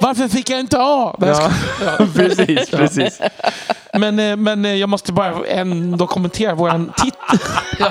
Varför fick jag inte A? Ja, precis, precis. Men, eh, men eh, jag måste bara ändå kommentera våran titel.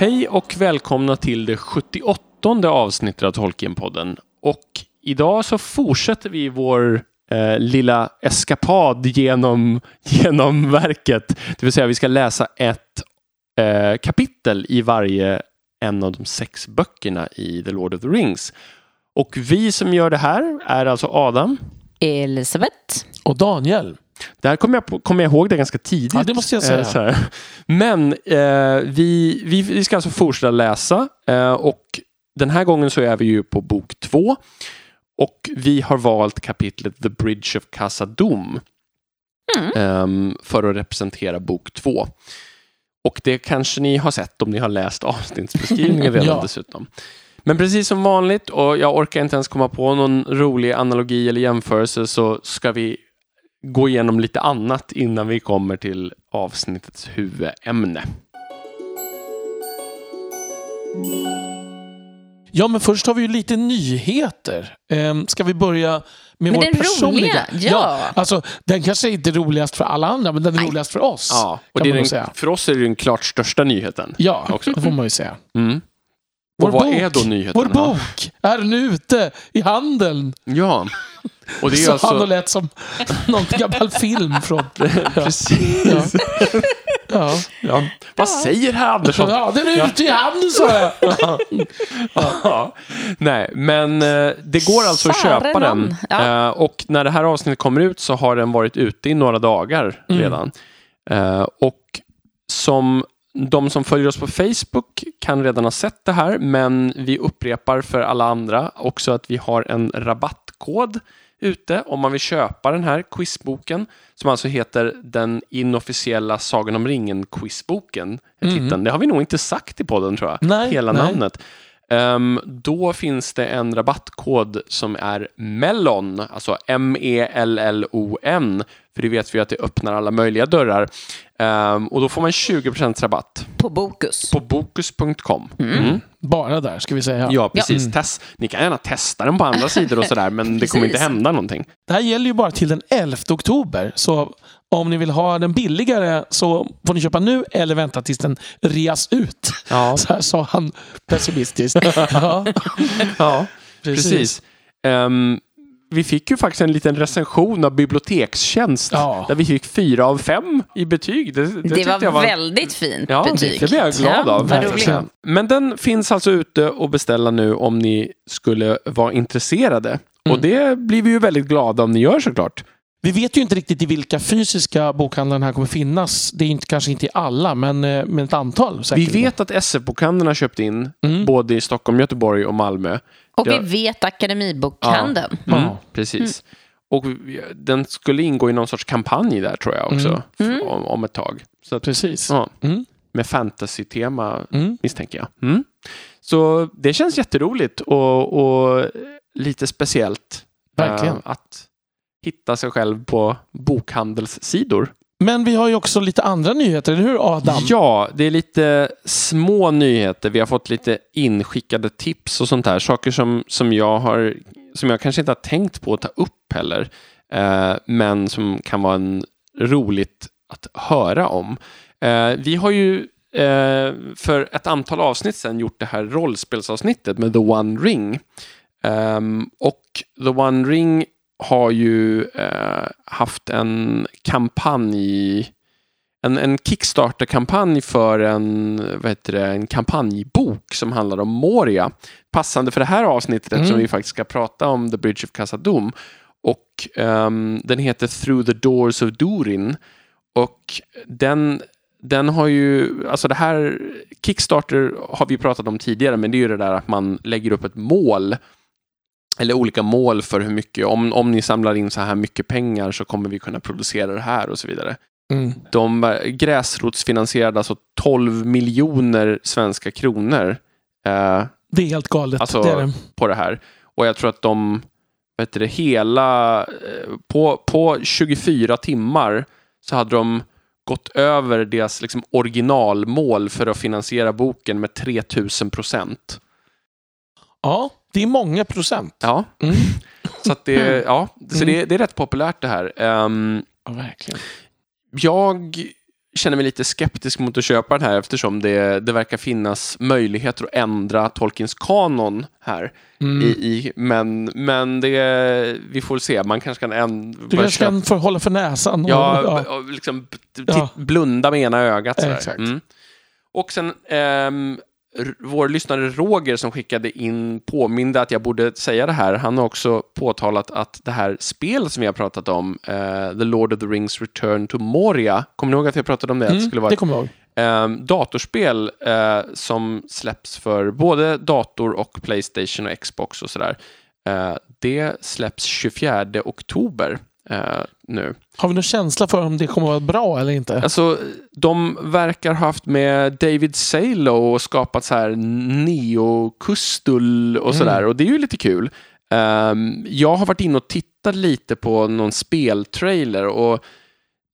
Hej och välkomna till det 78 avsnittet av Tolkienpodden. Och idag så fortsätter vi vår eh, lilla eskapad genom, genom verket. Det vill säga vi ska läsa ett eh, kapitel i varje en av de sex böckerna i The Lord of the Rings. Och vi som gör det här är alltså Adam. Elisabeth. Och Daniel. Det här kommer jag, på, kommer jag ihåg det ganska tidigt. Ja, det måste jag säga. Eh, så här. Men eh, vi, vi, vi ska alltså fortsätta läsa eh, och den här gången så är vi ju på bok två. Och vi har valt kapitlet The Bridge of Khazad-dûm ehm, för att representera bok två. Och det kanske ni har sett om ni har läst avsnittsbeskrivningen redan Ja. dessutom. Men precis som vanligt, och jag orkar inte ens komma på någon rolig analogi eller jämförelse, så ska vi gå igenom lite annat innan vi kommer till avsnittets huvudämne. Ja, men först har vi ju lite nyheter. Ehm, ska vi börja med Men vår den personliga? roliga, ja. Alltså, den kanske inte är roligast för alla andra, men den är Nej. roligast för oss. Ja, och kan det är den, säga. för oss är det den klart största nyheten. Ja, också. det får man ju säga. Mm. Vår Och vad bok, är då nyheten? Vår bok är nu ute i handeln. Ja. Och det är Så alltså... han och lät som någon gammal film från... Precis. Ja. Ja. Vad säger herr Andersson? ja, den är ute i handeln sa jag. Ja. Nej, men eh, det går alltså att köpa den. Ja. Eh, och när det här avsnittet kommer ut så har den varit ute i några dagar Mm. redan. Eh, och som de som följer oss på Facebook kan redan ha sett det här, men vi upprepar för alla andra också att vi har en rabattkod ute om man vill köpa den här quizboken som alltså heter den inofficiella Sagan om ringen-quizboken. Titeln. Det har vi nog inte sagt i podden tror jag, Nej, hela nej. namnet. Ehm, då finns det en rabattkod som är MELLON, alltså M-E-L-L-O-N, för det vet vi att det öppnar alla möjliga dörrar. Ehm, och då får man 20% rabatt På Bokus. på bokus.com. Mm. Bara där, ska vi säga. Ja, precis. Test. Ni kan gärna testa den på andra sidor och sådär, men det kommer inte hända någonting. Det här gäller ju bara till den 11 oktober. Så om ni vill ha den billigare så får ni köpa nu eller vänta tills den reas ut. Ja. Så här sa han pessimistiskt. ja, Ja, precis. precis. Ehm, vi fick ju faktiskt en liten recension av Bibliotekstjänst Ja. där vi fick fyra av fem i betyg. Det, det, Det, var, jag var väldigt fint Ja, betyg. det blir jag glad ja, av. Verkligen. Men den finns alltså ute och beställa nu om ni skulle vara intresserade. Mm. Och det blir vi ju väldigt glada om ni gör såklart. Vi vet ju inte riktigt i vilka fysiska bokhandlar den här kommer finnas. Det är inte, kanske inte i alla, men, eh, men ett antal Vi säkerligen. vet att SF-bokhandeln har köpt in Mm. både i Stockholm, Göteborg och Malmö. Och Ja. vi vet Akademibokhandeln. Mm, Ja. Precis. Och vi- den skulle ingå i någon sorts kampanj där tror jag också. f- Om, om ett tag. Så att, Precis. ja, Mm. med fantasy-tema Mm. misstänker jag. Mm. Så det känns jätteroligt och, och lite speciellt. Verkligen. eh, att hitta sig själv på bokhandelssidor. Men vi har ju också lite andra nyheter, eller hur Adam? Ja, det är lite små nyheter. Vi har fått lite inskickade tips och sånt där. Saker som, som, jag, har, som jag kanske inte har tänkt på att ta upp heller. Eh, men som kan vara en, roligt att höra om. Eh, vi har ju eh, för ett antal avsnitt sedan gjort det här rollspelsavsnittet med The One Ring. Ehm, och The One Ring har ju eh, haft en kampanj en, en Kickstarter-kampanj för en, vad heter det, en kampanjbok som handlar om Moria. Passande för det här avsnittet eftersom Mm. vi faktiskt ska prata om The Bridge of Khazad-dûm. Och ehm, den heter Through the Doors of Durin. Och den, den har ju, alltså det här, Kickstarter har vi pratat om tidigare, men det är ju det där att man lägger upp ett mål eller olika mål för hur mycket, om, om ni samlar in så här mycket pengar så kommer vi kunna producera det här och så vidare. Mm. De gräsrotsfinansierade alltså 12 miljoner svenska kronor eh, Det är helt galet. Alltså- det det. på det här. Och jag tror att de, vet du, hela, eh, på, på 24 timmar så hade de gått över deras liksom, originalmål för att finansiera boken med 3000 procent. Ja, det är många procent. Ja, Mm. så, att det, ja, så det, det är rätt populärt det här. Ehm, Ja, verkligen. jag känner mig lite skeptisk mot att köpa den här eftersom det, det verkar finnas möjligheter att ändra Tolkiens kanon här. Mm. I, i, men men det, vi får se. Man kanske kan ändra... Du kanske kan få hålla för näsan. och- Ja, ja. och liksom Ja. blunda med ena ögat. Sådär. Exakt. Mm. Och sen r- vår lyssnare Roger som skickade in påminde att jag borde säga det här. Han har också påtalat att det här spelet som vi har pratat om, eh, The Lord of the Rings Return to Moria, kommer ni ihåg att jag pratade om det? Att det Mm, skulle vara det kommer jag ihåg. Ehm, datorspel eh, som släpps för både dator och Playstation och Xbox och sådär. Eh, det släpps 24 oktober eh, nu. Har vi någon känsla för om det kommer att vara bra eller inte? Alltså, de verkar ha haft med David Salo och skapat så här neo-kustul och sådär. Och det är ju lite kul. Ehm, jag har varit inne och tittat lite på någon speltrailer och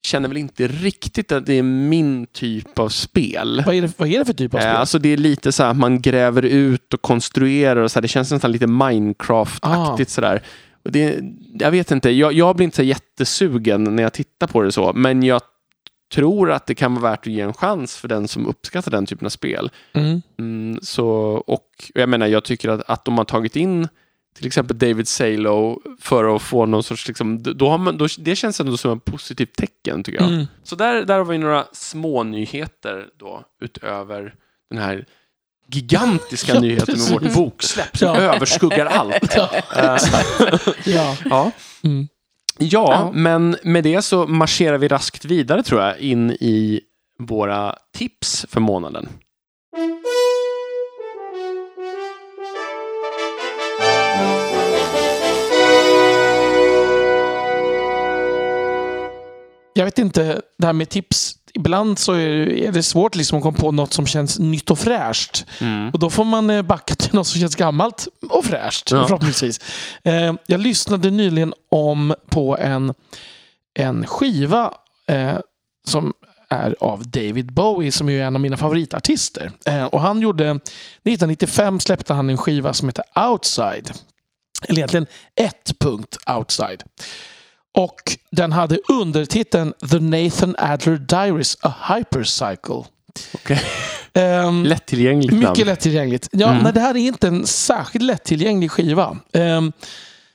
känner väl inte riktigt att det är min typ av spel. Vad är, det, vad är det för typ av spel? Eh, Alltså det är lite så här att man gräver ut och konstruerar och så här. Det känns nästan lite Minecraft-aktigt sådär. Det, jag vet inte, jag, jag blir inte så jättesugen när jag tittar på det så, men jag tror att det kan vara värt att ge en chans för den som uppskattar den typen av spel. Mm. Mm, så, och jag menar, jag tycker att, att de har tagit in till exempel David Salo för att få någon sorts, liksom, då har man, då, det känns ändå som ett positivt tecken tycker jag. Mm. Så där, där har vi några små nyheter då, utöver den här gigantiska Ja, nyheten med vårt boksläpp som Ja. överskuggar allt. Ja, ja. ja. Mm. ja, Ja. men med det så marscherar vi raskt vidare tror jag in i våra tips för månaden. Jag vet inte, det här med tips. Ibland så är det svårt liksom att komma på något som känns nytt och fräscht. Och då får man eh, backa till något som känns gammalt och fräscht, Ja. förhoppningsvis. Eh, Jag lyssnade nyligen om på en, en skiva eh, som är av David Bowie som är en av mina favoritartister. Och han gjorde, 1995 släppte han en skiva som heter Outside. Eller egentligen ett punkt Outside. Och den hade undertiteln The Nathan Adler Diaries A Hypercycle. Okej. Ehm, Lättillgängligt namn. mycket lättillgängligt. Ja, Mm. nej, det här är inte en särskilt lättillgänglig skiva. Ehm,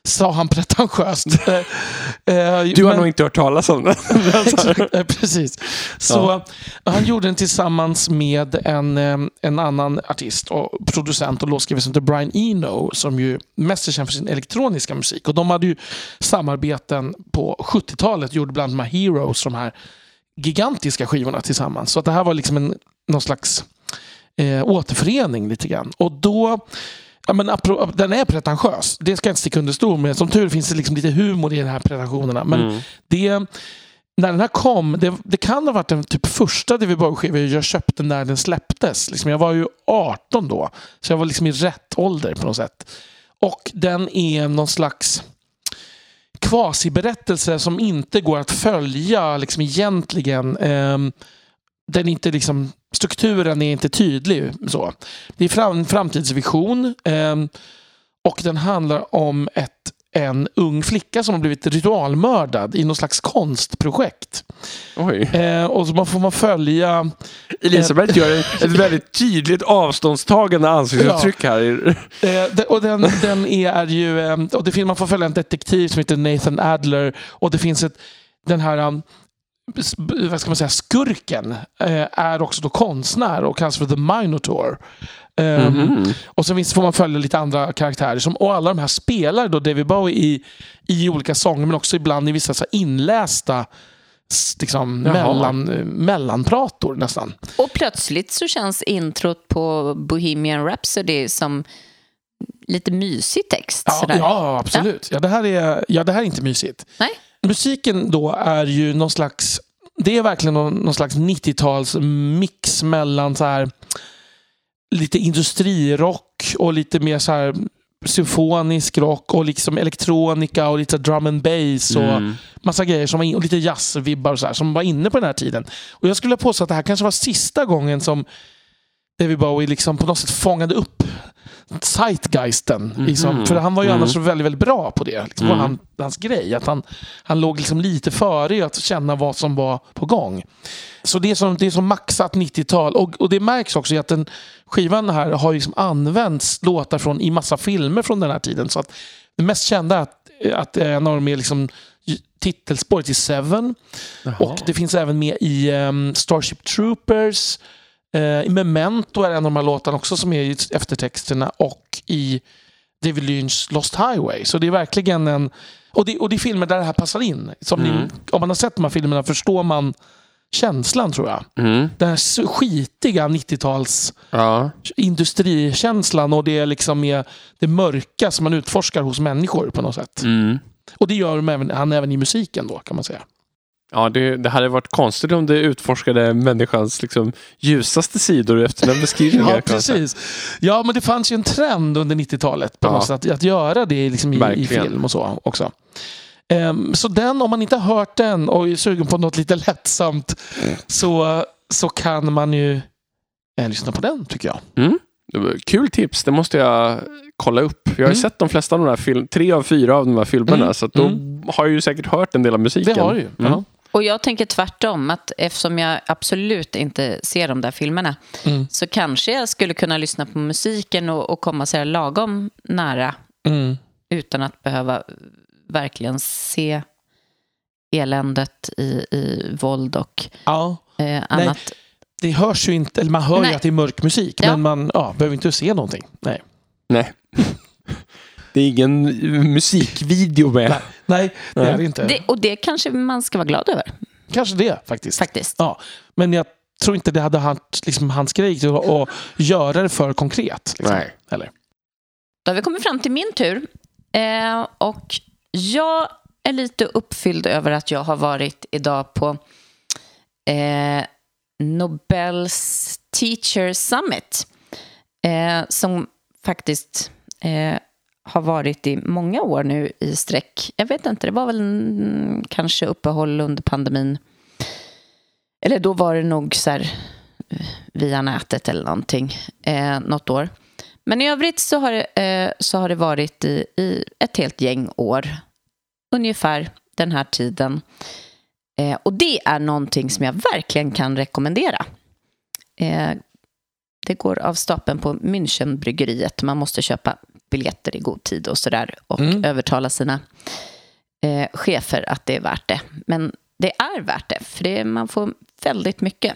sa han pretentiöst. Eh, eh, Du har men- nog inte hört talas om den. Exakt, eh, Precis. Så Han gjorde den tillsammans med en, en annan artist och producent och låtskrivare som heter Brian Eno som ju mest är känd för sin elektroniska musik. Och De hade ju samarbeten på 70-talet, gjorde bland här Heroes, de här gigantiska skivorna tillsammans. Så att det här var liksom en, någon slags eh, återförening lite grann. Och då Ja, men den är pretentiös, det ska jag inte sticka under stol med. Som tur finns det liksom lite humor i de här pretensionerna. Men Mm. det, när den här kom, det, det kan ha varit den typ första David jag köpte när den släpptes. Liksom, jag var ju 18 då, så jag var liksom i rätt ålder på något sätt. Och den är någon slags kvasiberättelse som inte går att följa liksom egentligen. Ehm, den är inte liksom, strukturen är inte tydlig. Så. Det är fram, framtidsvision ehm, och den handlar om ett, en ung flicka som har blivit ritualmördad i något slags konstprojekt. Oj. Eh, och så man får man följa... Elisabeth gör ett väldigt tydligt avståndstagande ansiktsuttryck här. Eh, och den, den är ju... Eh, och det finns, man får följa en detektiv som heter Nathan Adler och det finns ett... Den här... um, vad ska man säga, skurken eh, är också då konstnär och kallas för The Minotaur. Ehm, Mhm. Och så finns, får man följa lite andra karaktärer. Som, och alla de här spelar då David Bowie i, i olika sånger men också ibland i vissa så inlästa liksom, Jaha. mellan, mellanprator nästan. Och plötsligt så känns introt på Bohemian Rhapsody som lite mysig text. Ja, ja absolut. Ja. det här är, ja, det här är inte mysigt. Nej? Musiken då är ju någon slags... Det är verkligen någon, någon slags 90-tals mix mellan så här lite industrirock och lite mer så här symfonisk rock och liksom elektronika och lite drum and bass och Mm. massa grejer som var in, och lite jazzvibbar och så här, som var inne på den här tiden. Och jag skulle påstå att det här kanske var sista gången som David Bowie liksom på något sätt fångade upp zeitgeisten. Liksom. För han var ju Mhm. annars väldigt, väldigt bra på det. Liksom, var Mm. han, hans grej. Att han, han låg liksom lite före i att känna vad som var på gång. Så det är som, det är som maxat 90-tal. Och, och det märks också i att den skivan här har liksom använts låtar från, i massa filmer från den här tiden. Så att det mest kända är att, att en av dem är liksom titelspåret i Seven. Och det finns även med i ehm, Starship Troopers. Uh, I Memento är en av de här låtarna också som är i eftertexterna. Och i David Lynch's Lost Highway. Så det är verkligen en... Och det, och det är filmer där det här passar in. Som ni, om man har sett de här filmerna förstår man känslan tror jag. Mm. Den här skitiga 90-tals Ja. industrikänslan och det är liksom är det mörka som man utforskar hos människor på något sätt. Mm. Och det gör de även, han även i musiken då kan man säga. Ja, det, det hade varit konstigt om det utforskade människans liksom, ljusaste sidor efter den beskrivningen. Ja, precis. Ja, men det fanns ju en trend under 90-talet på Ja. något sätt att, att göra det liksom i, i film och så också. Ehm, så den, om man inte har hört den och är sugen på något lite lättsamt så, så kan man ju eh, lyssna på den tycker jag. Var Kul tips, det måste jag kolla upp. Jag har Mm. sett de flesta av de här film, tre av fyra av de här filmerna, Mm. så då Mm. har jag ju säkert hört en del av musiken. Det har du ju. Mm. Och jag tänker tvärtom, att eftersom jag absolut inte ser de där filmerna Mm. så kanske jag skulle kunna lyssna på musiken och, och komma så här lagom nära Mm. utan att behöva verkligen se eländet i, i våld och Ja, eh, annat. det hörs ju inte, eller man hör ju Nej. att det är mörk musik Ja. men man ja, behöver inte se någonting. Nej, Nej. Det är ingen musikvideo med. Nej. Det Nej. är det inte. Det, och det kanske man ska vara glad över, Kanske det faktiskt. faktiskt. Ja, men jag tror inte det hade varit liksom hans grej att att göra det för konkret. Liksom. Nej. Eller? Då har vi kommit fram till min tur. Eh, och jag är lite uppfylld över att jag har varit idag på eh, Nobels Teacher Summit. Eh, som faktiskt eh, har varit i många år nu i sträck. Jag vet inte, det var väl en, kanske uppehåll under pandemin. Eller då var det nog så här eh, via nätet eller någonting, eh, något år. Men i övrigt så har det, eh, så har det varit i, i ett helt gäng år. Ungefär den här tiden. Eh, och det är någonting som jag verkligen kan rekommendera. Eh, det går av stapeln på Münchenbryggeriet. Man måste köpa biljetter i god tid och sådär. Och Mm. övertala sina eh, chefer att det är värt det. Men det är värt det, för det, man får väldigt mycket.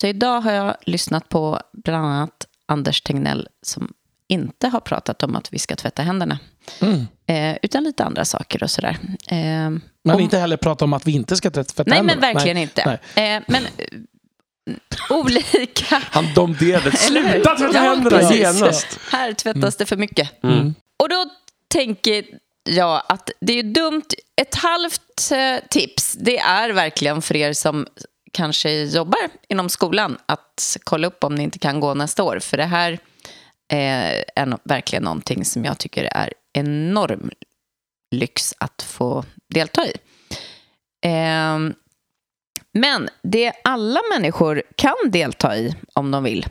Så idag har jag lyssnat på bland annat Anders Tegnell som inte har pratat om att vi ska tvätta händerna. Mm. Eh, utan lite andra saker och sådär. Eh, Men och- inte heller prata om att vi inte ska tvätta Nej, händerna. men verkligen inte. Nej. Eh, men eh, olika... Han domderade. Sluta tvätta Ja, händerna precis. genast! Här tvättas det för mycket. Mm. Och då tänker jag att det är dumt. Ett halvt eh, tips, det är verkligen för er som kanske jobbar inom skolan att kolla upp om ni inte kan gå nästa år. För det här eh, är verkligen någonting som jag tycker är enorm lyx att få delta i. Men det alla människor kan delta i om de vill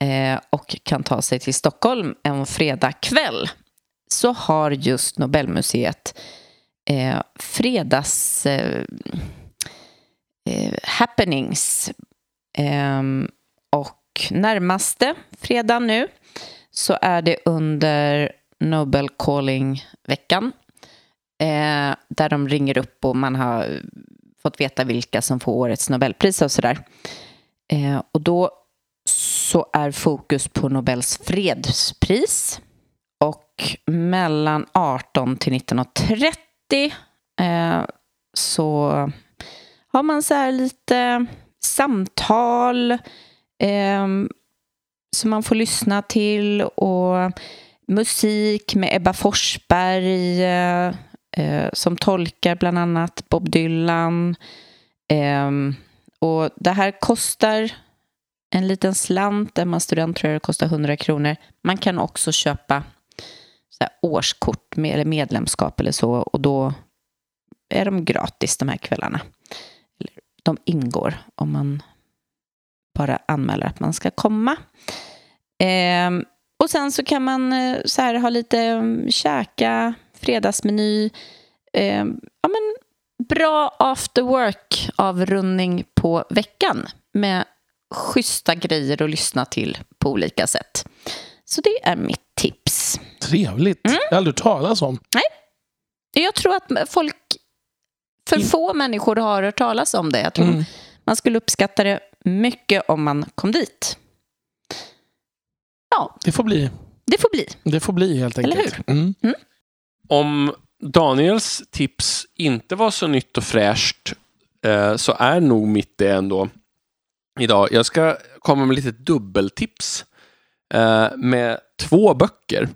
eh, och kan ta sig till Stockholm en fredag kväll så har just Nobelmuseet eh, fredags eh, eh happenings ehm, och närmaste fredag nu så är det under Nobel Calling-veckan eh, där de ringer upp och man har fått veta vilka som får årets Nobelpris och sådär. Eh, och då så är fokus på Nobels fredspris och mellan 18 till 1930 eh, så har man så här lite samtal eh, som man får lyssna till och musik med Ebba Forsberg eh, eh, som tolkar bland annat Bob Dylan. Eh, och det här kostar en liten slant. Är man student tror jag det kostar 100 kronor. Man kan också köpa så årskort med, eller medlemskap eller så och då är de gratis de här kvällarna. De ingår om man bara anmäler att man ska komma. Eh, och sen så kan man eh, så här, ha lite mm, käka, fredagsmeny. Eh, ja, men bra after work avrundning på veckan med schyssta grejer att lyssna till på olika sätt. Så det är mitt tips. Trevligt. Mm. Jag har aldrig talas om. Nej. Jag tror att folk, för få människor har hört talas om det. Jag tror mm. man skulle uppskatta det mycket om man kom dit. Ja. Det får bli. Det får bli. Det får bli helt enkelt. Eller hur? Mm. Mm. Om Daniels tips inte var så nytt och fräscht eh, så är nog mitt det ändå idag. Jag ska komma med lite dubbeltips eh, med två böcker.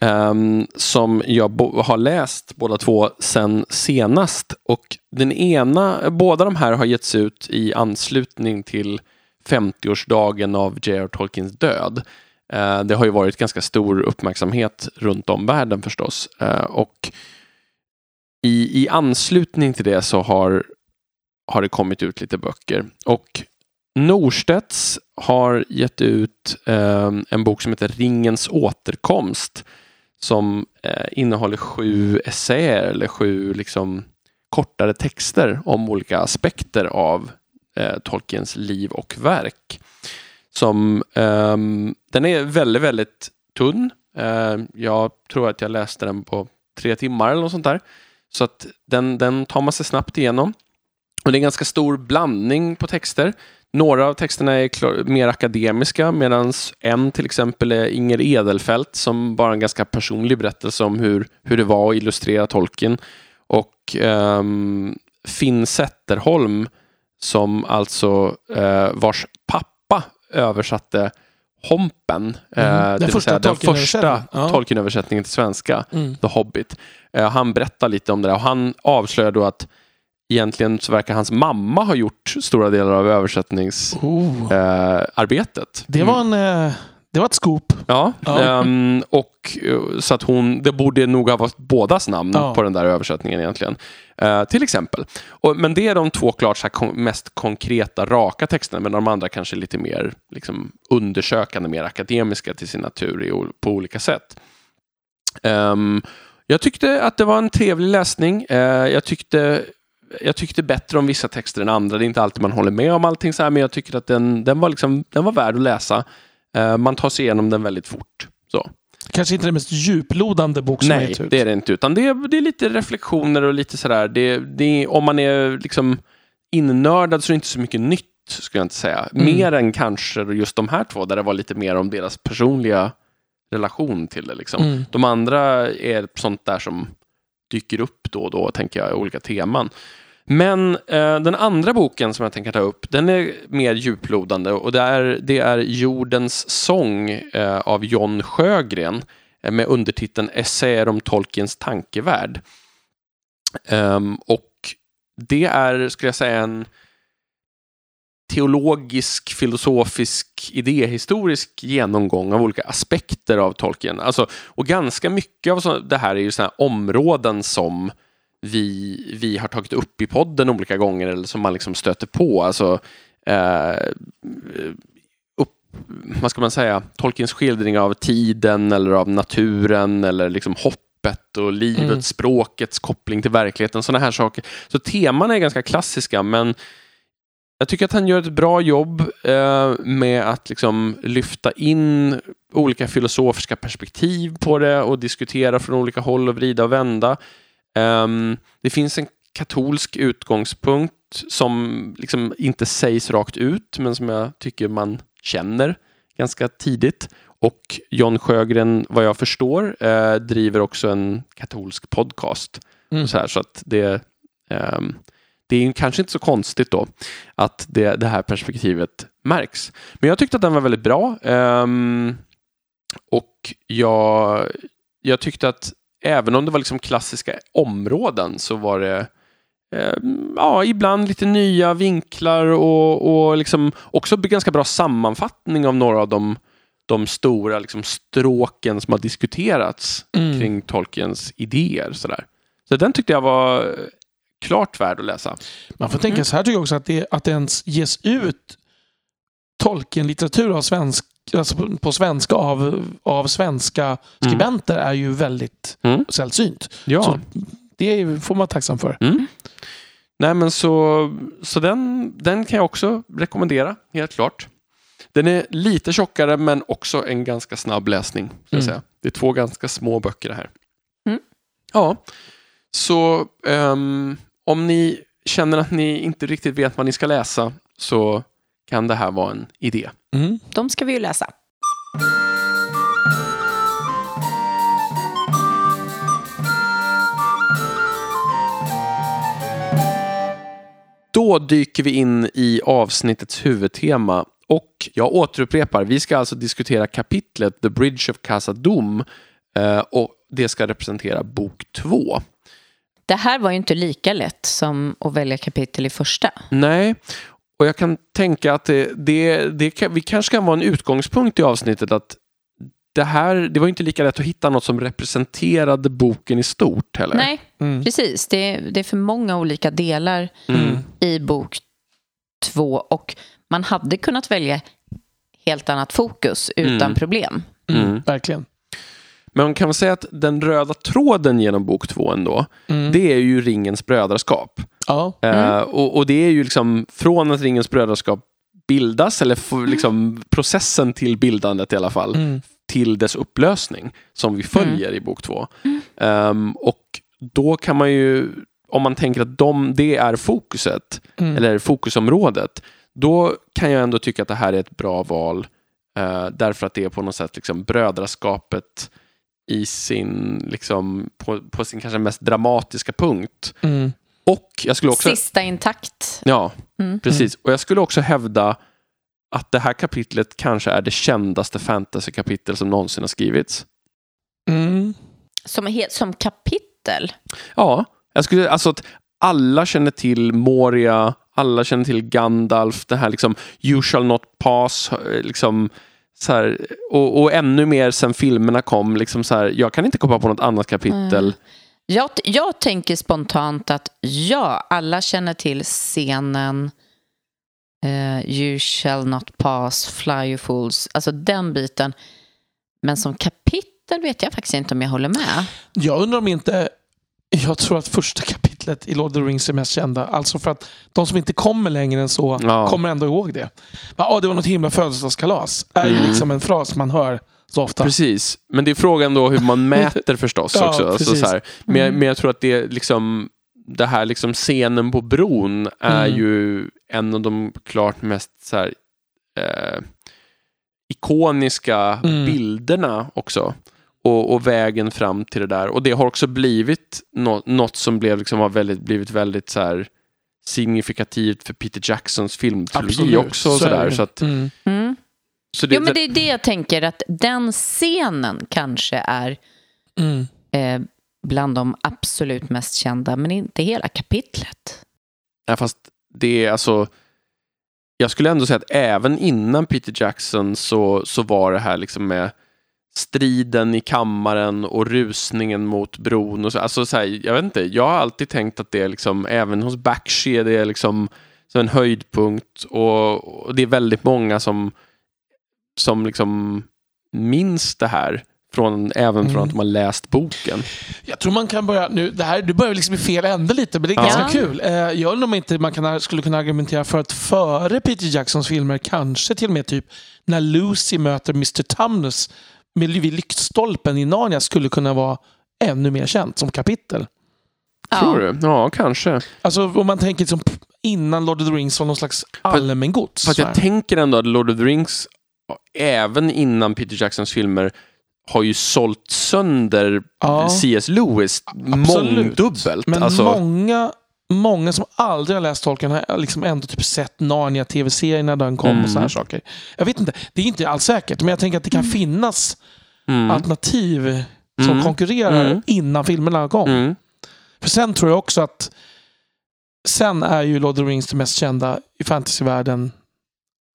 Eh, som jag har läst båda två sen senast. Och den ena, båda de här har getts ut i anslutning till 50-årsdagen av J.R. Tolkiens död. Eh, det har ju varit ganska stor uppmärksamhet runt om världen förstås. Eh, och i, i anslutning till det så har, har det kommit ut lite böcker. Och Norstedts har gett ut eh, en bok som heter Ringens återkomst som innehåller sju essäer eller sju liksom, kortare texter om olika aspekter av eh, Tolkiens liv och verk. Som, um, den är väldigt, väldigt tunn. Uh, jag tror att jag läste den på tre timmar eller något sånt där. Så att den, den tar man sig snabbt igenom. Och det är en ganska stor blandning på texter. Några av texterna är klar, mer akademiska medan en till exempel är Inger Edelfelt som bara en ganska personlig berättelse om hur, hur det var att illustrera Tolkien. Och um, Finn Zetterholm som alltså uh, vars pappa översatte Hompen, mm. uh, den första, den första Tolkien-översättningen till svenska, mm. The Hobbit. Uh, han berättar lite om det där och han avslöjar då att egentligen så verkar hans mamma ha gjort stora delar av översättningsarbetet. Oh. Eh, det var en... Det var ett scoop. Ja, ja. Um, och eh, så att hon, det borde nog ha varit bådas namn ja. på den där översättningen egentligen. Uh, till exempel. Och, men det är de två klart så kon mest konkreta, raka texterna, men de andra kanske lite mer liksom, undersökande, mer akademiska till sin natur i, på olika sätt. Um, jag tyckte att det var en trevlig läsning. Uh, jag tyckte jag tyckte bättre om vissa texter än andra. Det är inte alltid man håller med om allting så här, men jag tycker att den, den, var, liksom, den var värd att läsa. Uh, man tar sig igenom den väldigt fort. Så. Kanske inte den mest djuplodande bok som Nej, det är det inte. Utan det är, det är lite reflektioner och lite sådär. Det, det, om man är liksom innördad så är det inte så mycket nytt, skulle jag inte säga. Mm. Mer än kanske just de här två, där det var lite mer om deras personliga relation till det. Liksom. Mm. De andra är sånt där som dyker upp då och då, tänker jag, olika teman. Men eh, den andra boken som jag tänker ta upp, den är mer djuplodande och det är, det är Jordens sång eh, av John Sjögren eh, med undertiteln Essäer om Tolkiens tankevärld. Um, och det är, skulle jag säga, en teologisk, filosofisk, idéhistorisk genomgång av olika aspekter av Tolkien. Alltså, och ganska mycket av så, det här är ju sådana områden som vi, vi har tagit upp i podden olika gånger eller som man liksom stöter på. Alltså, eh, upp, vad ska man säga, Tolkiens skildring av tiden eller av naturen eller liksom hoppet och livet, mm. språkets koppling till verkligheten, sådana här saker. Så teman är ganska klassiska men jag tycker att han gör ett bra jobb eh, med att liksom lyfta in olika filosofiska perspektiv på det och diskutera från olika håll och vrida och vända. Um, det finns en katolsk utgångspunkt som liksom inte sägs rakt ut men som jag tycker man känner ganska tidigt. Och John Sjögren, vad jag förstår, eh, driver också en katolsk podcast. Mm. Så, här, så att det, um, det är kanske inte så konstigt då att det, det här perspektivet märks. Men jag tyckte att den var väldigt bra. Um, och jag, jag tyckte att även om det var liksom klassiska områden så var det eh, ja, ibland lite nya vinklar och, och liksom också ganska bra sammanfattning av några av de, de stora liksom stråken som har diskuterats Mm. kring Tolkiens idéer. Sådär. Så den tyckte jag var klart värd att läsa. Man får tänka så här tycker jag också att det, att det ens ges ut Tolkien-litteratur av svensk, alltså på, på svenska av, av svenska skribenter är ju väldigt Mm. sällsynt. Ja. Så det får man vara tacksam för. Mm. Nej men så, så den, den kan jag också rekommendera, helt klart. Den är lite tjockare men också en ganska snabb läsning. Ska jag Mm. säga. Det är två ganska små böcker det här. Mm. Ja, så ehm, om ni känner att ni inte riktigt vet vad ni ska läsa så kan det här vara en idé. Mm. De ska vi ju läsa. Då dyker vi in i avsnittets huvudtema och jag återupprepar, vi ska alltså diskutera kapitlet The Bridge of Casa Dom eh, och det ska representera bok två. Det här var ju inte lika lätt som att välja kapitel i första. Nej, och jag kan tänka att det, det, det kan, vi kanske kan vara en utgångspunkt i avsnittet att det här, det var inte lika lätt att hitta något som representerade boken i stort heller. Nej, Mm. precis. Det är, det är för många olika delar Mm. i bok två och man hade kunnat välja helt annat fokus utan Mm. problem. Mm. Mm. Verkligen. Men man kan väl säga att den röda tråden genom bok två ändå, Mm. det är ju ringens brödraskap. Ja. Eh, och, och det är ju liksom från att ringens brödraskap bildas, eller f- liksom processen till bildandet i alla fall, Mm. till dess upplösning som vi följer i bok två. Ehm, och då kan man ju, om man tänker att de, det är fokuset, Mm. eller fokusområdet, då kan jag ändå tycka att det här är ett bra val. eh, därför att det är på något sätt liksom brödraskapet i sin, liksom, på, på sin kanske mest dramatiska punkt. Mm. Och jag skulle också... Sista intakt. Ja, Mm. precis. Och jag skulle också hävda att det här kapitlet kanske är det kändaste fantasykapitel som någonsin har skrivits. Mm. Som, som kapitel. Ja, jag skulle, alltså att alla känner till Moria, alla känner till Gandalf, det här liksom You shall not pass, eh, liksom så här, och, och ännu mer sen filmerna kom, liksom så här, jag kan inte komma på något annat kapitel. Jag, jag tänker spontant att ja, alla känner till scenen eh, You shall not pass, fly you fools, alltså den biten. Men som kapitel vet jag faktiskt inte om jag håller med. Jag undrar om inte... Jag tror att första kapitlet i Lord of the Rings är mest kända. Alltså för att de som inte kommer längre än så Ja. kommer ändå ihåg det. Ja, ah, det var något himla födelsedagskalas. är ju Mm. liksom en fras man hör så ofta. Precis, men det är frågan då hur man mäter förstås Ja, också. Alltså, så här, men, jag- Mm. men jag tror att det liksom det här liksom scenen på bron är Mm. ju en av de klart mest så här, eh, ikoniska Mm. bilderna också. Och, och vägen fram till det där. Och det har också blivit nå- något som blev, liksom, har väldigt, blivit väldigt så här, signifikativt för Peter Jacksons filmtrilogi också. Och så så är där, så att, Mm. Mm. så det, Jo, men det är det jag tänker, att den scenen kanske är Mm. eh, bland de absolut mest kända, men inte hela kapitlet. Ja, fast det är alltså... Jag skulle ändå säga att även innan Peter Jackson så, så var det här liksom med striden i kammaren och rusningen mot bron. Och så, alltså så här, jag vet inte, jag har alltid tänkt att det är liksom, även hos Bakshi är det liksom som en höjdpunkt och, och det är väldigt många som, som liksom minns det här. Från, även från Mm. att de har läst boken. Jag tror man kan börja nu, det här du börjar liksom i fel ände lite, men det är Ja. ganska kul. Eh, Jag undrar om inte man kan, skulle kunna argumentera för att före Peter Jacksons filmer, kanske till och med typ när Lucy möter Mr. Tumnus vid lyktstolpen i Narnia skulle kunna vara ännu mer känt som kapitel. Tror du? Ja, kanske. Alltså om man tänker liksom innan Lord of the Rings var någon slags allmängods. För att jag tänker ändå att Lord of the Rings, även innan Peter Jacksons filmer, har ju sålt sönder Ja. C.S. Lewis Absolut. mångdubbelt. Men alltså, många, många som aldrig har läst Tolkien har liksom ändå typ sett Narnia-tv-serien när den kom Mm. och såna här saker. Jag vet inte, det är inte alls säkert, men jag tänker att det kan finnas Mm. alternativ som Mm. konkurrerar Mm. innan filmerna kom. Mm. För sen tror jag också att sen är ju Lord of the Rings det mest kända i fantasyvärlden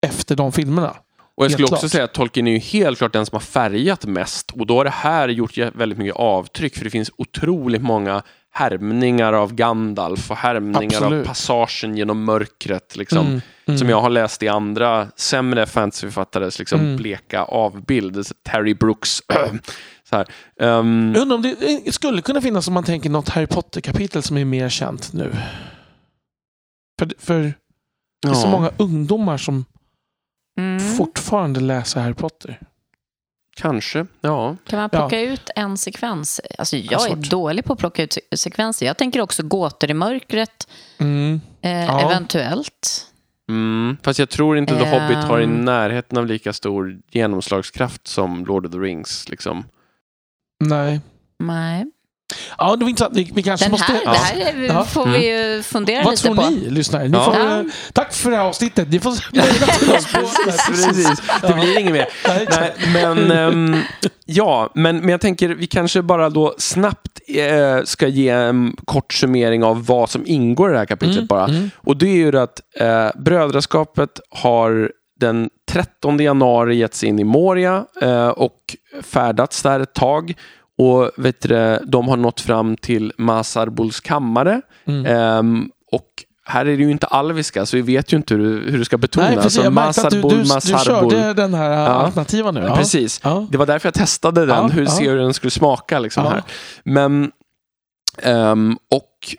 efter de filmerna. Och jag skulle Helt också klart. säga att Tolkien är ju helt klart den som har färgat mest. Och då har det här gjort väldigt mycket avtryck, för det finns otroligt många härmningar av Gandalf och härmningar av Absolut. passagen genom mörkret, liksom, Mm, mm. som jag har läst i andra sämre fantasyförfattares liksom, Mm. bleka avbild. Så Terry Brooks. så här. Ehm, Jag undrar om det det skulle kunna finnas, om man tänker, något Harry Potter-kapitel som är mer känt nu. För, för det är så ja, många ungdomar som Mm. fortfarande läser Harry Potter. Kanske, ja. Kan man plocka ut en sekvens? Alltså, jag är dålig på att plocka ut se- sekvenser. Jag tänker också gåtor i mörkret, Mm. eh, Ja. eventuellt. Mm. Fast jag tror inte The Ehm. Hobbit har i närheten av lika stor genomslagskraft som Lord of the Rings. Liksom. Nej. Nej. Ja, det var intressant. Vi, vi kanske Den måste... här, Ja. det här är- Ja. får vi ju fundera Vad lite tror på. ni, lyssnare? Ni Ja. får, eh, Tack för det här avsnittet. Ni får Precis, det blir inget mer. Nej, men, ehm, ja, men, men jag tänker vi kanske bara då snabbt eh, ska ge en kort summering av vad som ingår i det här kapitlet Mm, bara. mm. Och det är ju att eh, brödraskapet har den 13 januari getts in i Moria eh, och färdats där ett tag. Och vet du, de har nått fram till Masarbuls kammare. Mm. Ehm, och här är det ju inte alviska, så vi vet ju inte hur, hur det ska betonas. Nej, precis. Så Jag märkte att du, du, Masarbul, du körde den här Ja. alternativa nu. Ja. Precis. Ja. Det var därför jag testade den, Ja, hur ja. ser hur den skulle smaka. Liksom, Ja. här. Men, ehm, och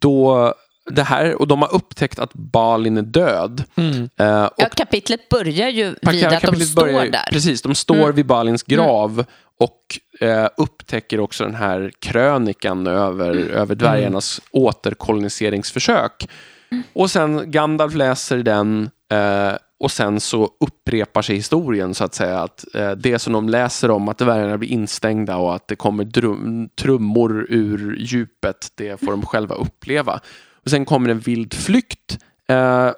då, det här, och de har upptäckt att Balin är död. Mm. Eh, och Ja, kapitlet börjar ju vid att de står börjar- där. Precis, de står Mm. vid Balins grav och eh, upptäcker också den här krönikan över, Mm. över dvärgarnas återkoloniseringsförsök. Och sen Gandalf läser den eh, och sen så upprepar sig historien så att säga. Att eh, det som de läser om att dvärgarna blir instängda och att det kommer drum, trummor ur djupet, det får de själva uppleva. Och sen kommer en vild flykt. Eh,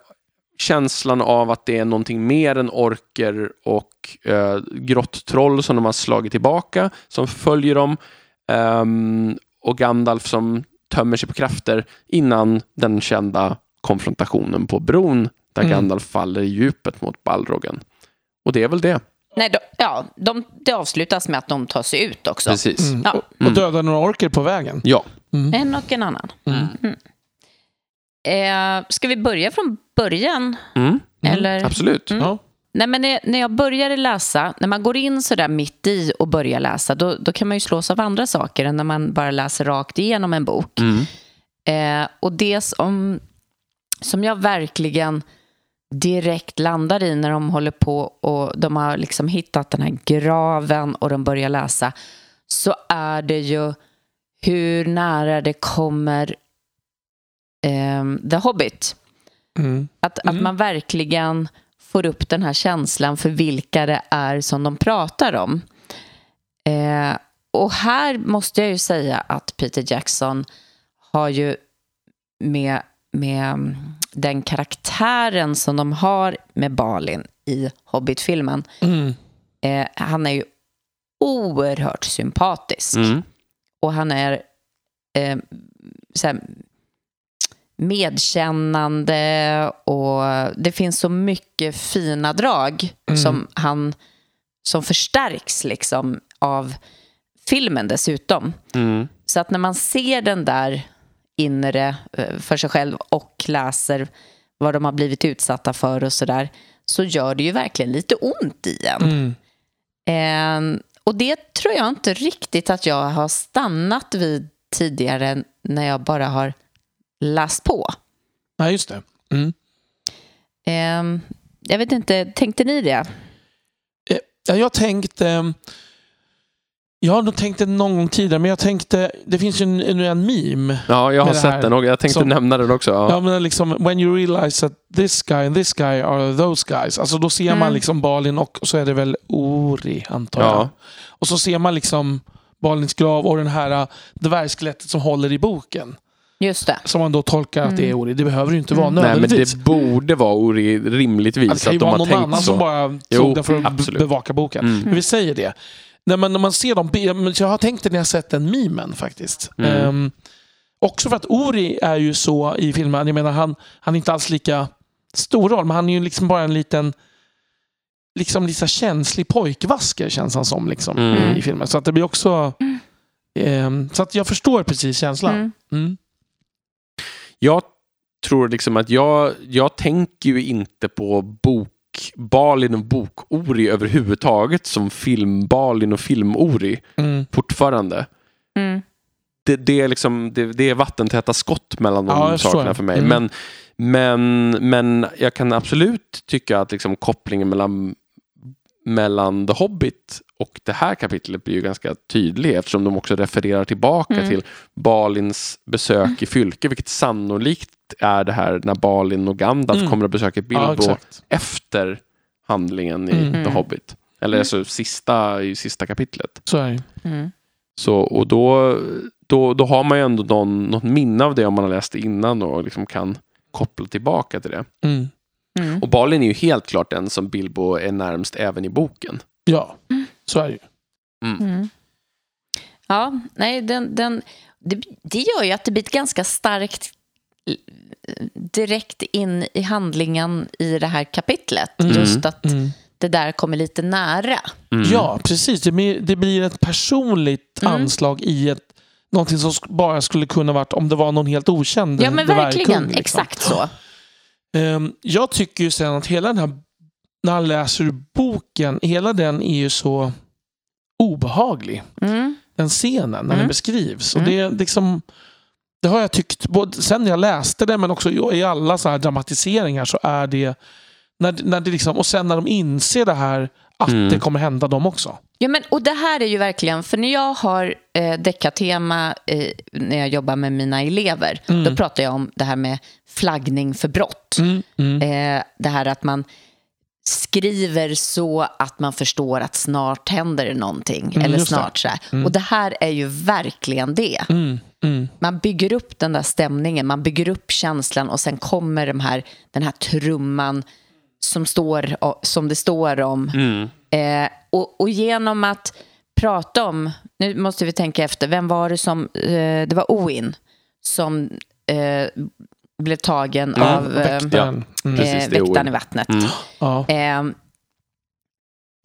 känslan av att det är någonting mer än orker och eh, grotttroll som de har slagit tillbaka, som följer dem. Ehm, och Gandalf som tömmer sig på krafter innan den kända konfrontationen på bron där Mm. Gandalf faller i djupet mot Balrogen. Och det är väl det. Nej, de, ja, de, det avslutas med att de tar sig ut också. Precis. Mm. Ja. Och, och döda några orker på vägen. Ja. En och en annan. Mm. Eh, ska vi börja från början? Mm. Eller? Absolut. Ja. Nej, men när, när jag började läsa, när man går in så där mitt i och börjar läsa, då, då kan man ju slås av andra saker än när man bara läser rakt igenom en bok. Mm. Eh, och det som, som jag verkligen direkt landar i när de håller på och de har liksom hittat den här graven och de börjar läsa, så är det ju hur nära det kommer eh, The Hobbit. Mm. Att, att man verkligen får upp den här känslan för vilka det är som de pratar om. Eh, och här måste jag ju säga att Peter Jackson har ju med, med mm, den karaktären som de har med Balin i Hobbit-filmen. Mm. Eh, han är ju oerhört sympatisk. Mm. Och han är eh, så här, medkännande och det finns så mycket fina drag Mm. som han som förstärks liksom av filmen dessutom. Mm. Så att när man ser den där inre eh, för sig själv och läser vad de har blivit utsatta för och sådär så gör det ju verkligen lite ont i en. Mm. Eh, och det tror jag inte riktigt att jag har stannat vid tidigare när jag bara har läst på. Nej, just det. Mm. Eh, jag vet inte, tänkte ni det? Ja, jag tänkte... Jag har nog tänkt det någon gång tidigare, men jag tänkte... Det finns ju en, en, en meme. Ja, jag har sett den och jag tänkte som- nämna den också. Ja. Ja, men liksom, when you realize that this guy and this guy are those guys. Alltså då ser man Mm. liksom Balin och så är det väl Ori, antar jag. Ja. Och så ser man liksom Balins grav och den här äh, dvärgskelettet som håller i boken. Just det. Som man då tolkar att det är Ori. Det behöver ju inte vara Nej, men nödvändigtvis. det borde vara ori, rimligtvis Ja, det kan ju att de vara har någon annan så. som bara tog den för att absolut. bevaka boken. Mm. Men vi säger det. när, man, när man ser dem, jag har tänkt det när jag sett den memen faktiskt. Mm. Ehm, också för att Ori är ju så i filmen, jag menar han, han är inte alls lika stor roll, men han är ju liksom bara en liten liksom lite känslig pojkvasker känns han som liksom, Mm. i filmen. Så att det blir också... ehm, så att jag förstår precis känslan. Jag tror liksom att jag, jag tänker ju inte på bok Balin och bok-Ori överhuvudtaget som film-Balin och film-Ori Mm. fortfarande. Mm. Det, det, är liksom, det, det är vattentäta skott mellan de Ja, sakerna för mig. Mm. Men, men, men jag kan absolut tycka att liksom kopplingen mellan, mellan The Hobbit och det här kapitlet blir ju ganska tydlig eftersom de också refererar tillbaka Mm. till Balins besök i Fylke, vilket sannolikt är det här när Balin och Gandalf Mm. kommer att besöka Ja, Bilbo exakt. efter handlingen i Mm. The Mm. Hobbit. Eller alltså sista, i sista kapitlet. Så är det. Mm. Så, och då, då, då har man ju ändå någon, något minne av det om man har läst det innan och liksom kan koppla tillbaka till det. Mm. Mm. Och Balin är ju helt klart den som Bilbo är närmst även i boken. Ja, så är det ju. Mm. Ja, nej, den, den, det, det gör ju att det blir ett ganska starkt direkt in i handlingen i det här kapitlet. Mm. Just att Mm. det där kommer lite nära. Mm. Ja, precis. Det blir, det blir ett personligt Mm. anslag i ett Någonting som bara skulle kunna varit om det var någon helt okänd Ja, men verkligen. dvärgkung, liksom. Exakt så. Ehm, jag tycker ju sen att hela den här, när han läser boken, hela den är ju så obehaglig. Mm. Den scenen, när Mm. den beskrivs. Och Mm. det, är liksom, det har jag tyckt, både sen när jag läste det men också i alla så här dramatiseringar så är det, när, när det liksom, och sen när de inser det här, att Mm. det kommer hända dem också. Ja, men, och det här är ju verkligen, för när jag har eh, deckartema eh, när jag jobbar med mina elever, Mm. då pratar jag om det här med flaggning för brott. Mm, mm. Eh, det här att man skriver så att man förstår att snart händer det någonting. Mm, eller snart så här. Och det här är ju verkligen det. Mm, mm. Man bygger upp den där stämningen, man bygger upp känslan och sen kommer de här, den här trumman som, står, som det står om. Mm. Eh, och, och genom att prata om, nu måste vi tänka efter, vem var det som, eh, det var Oin som eh, blev tagen Mm, av eh, Väktaren. Mm. Precis, eh, väktaren i vattnet. Mm. Eh,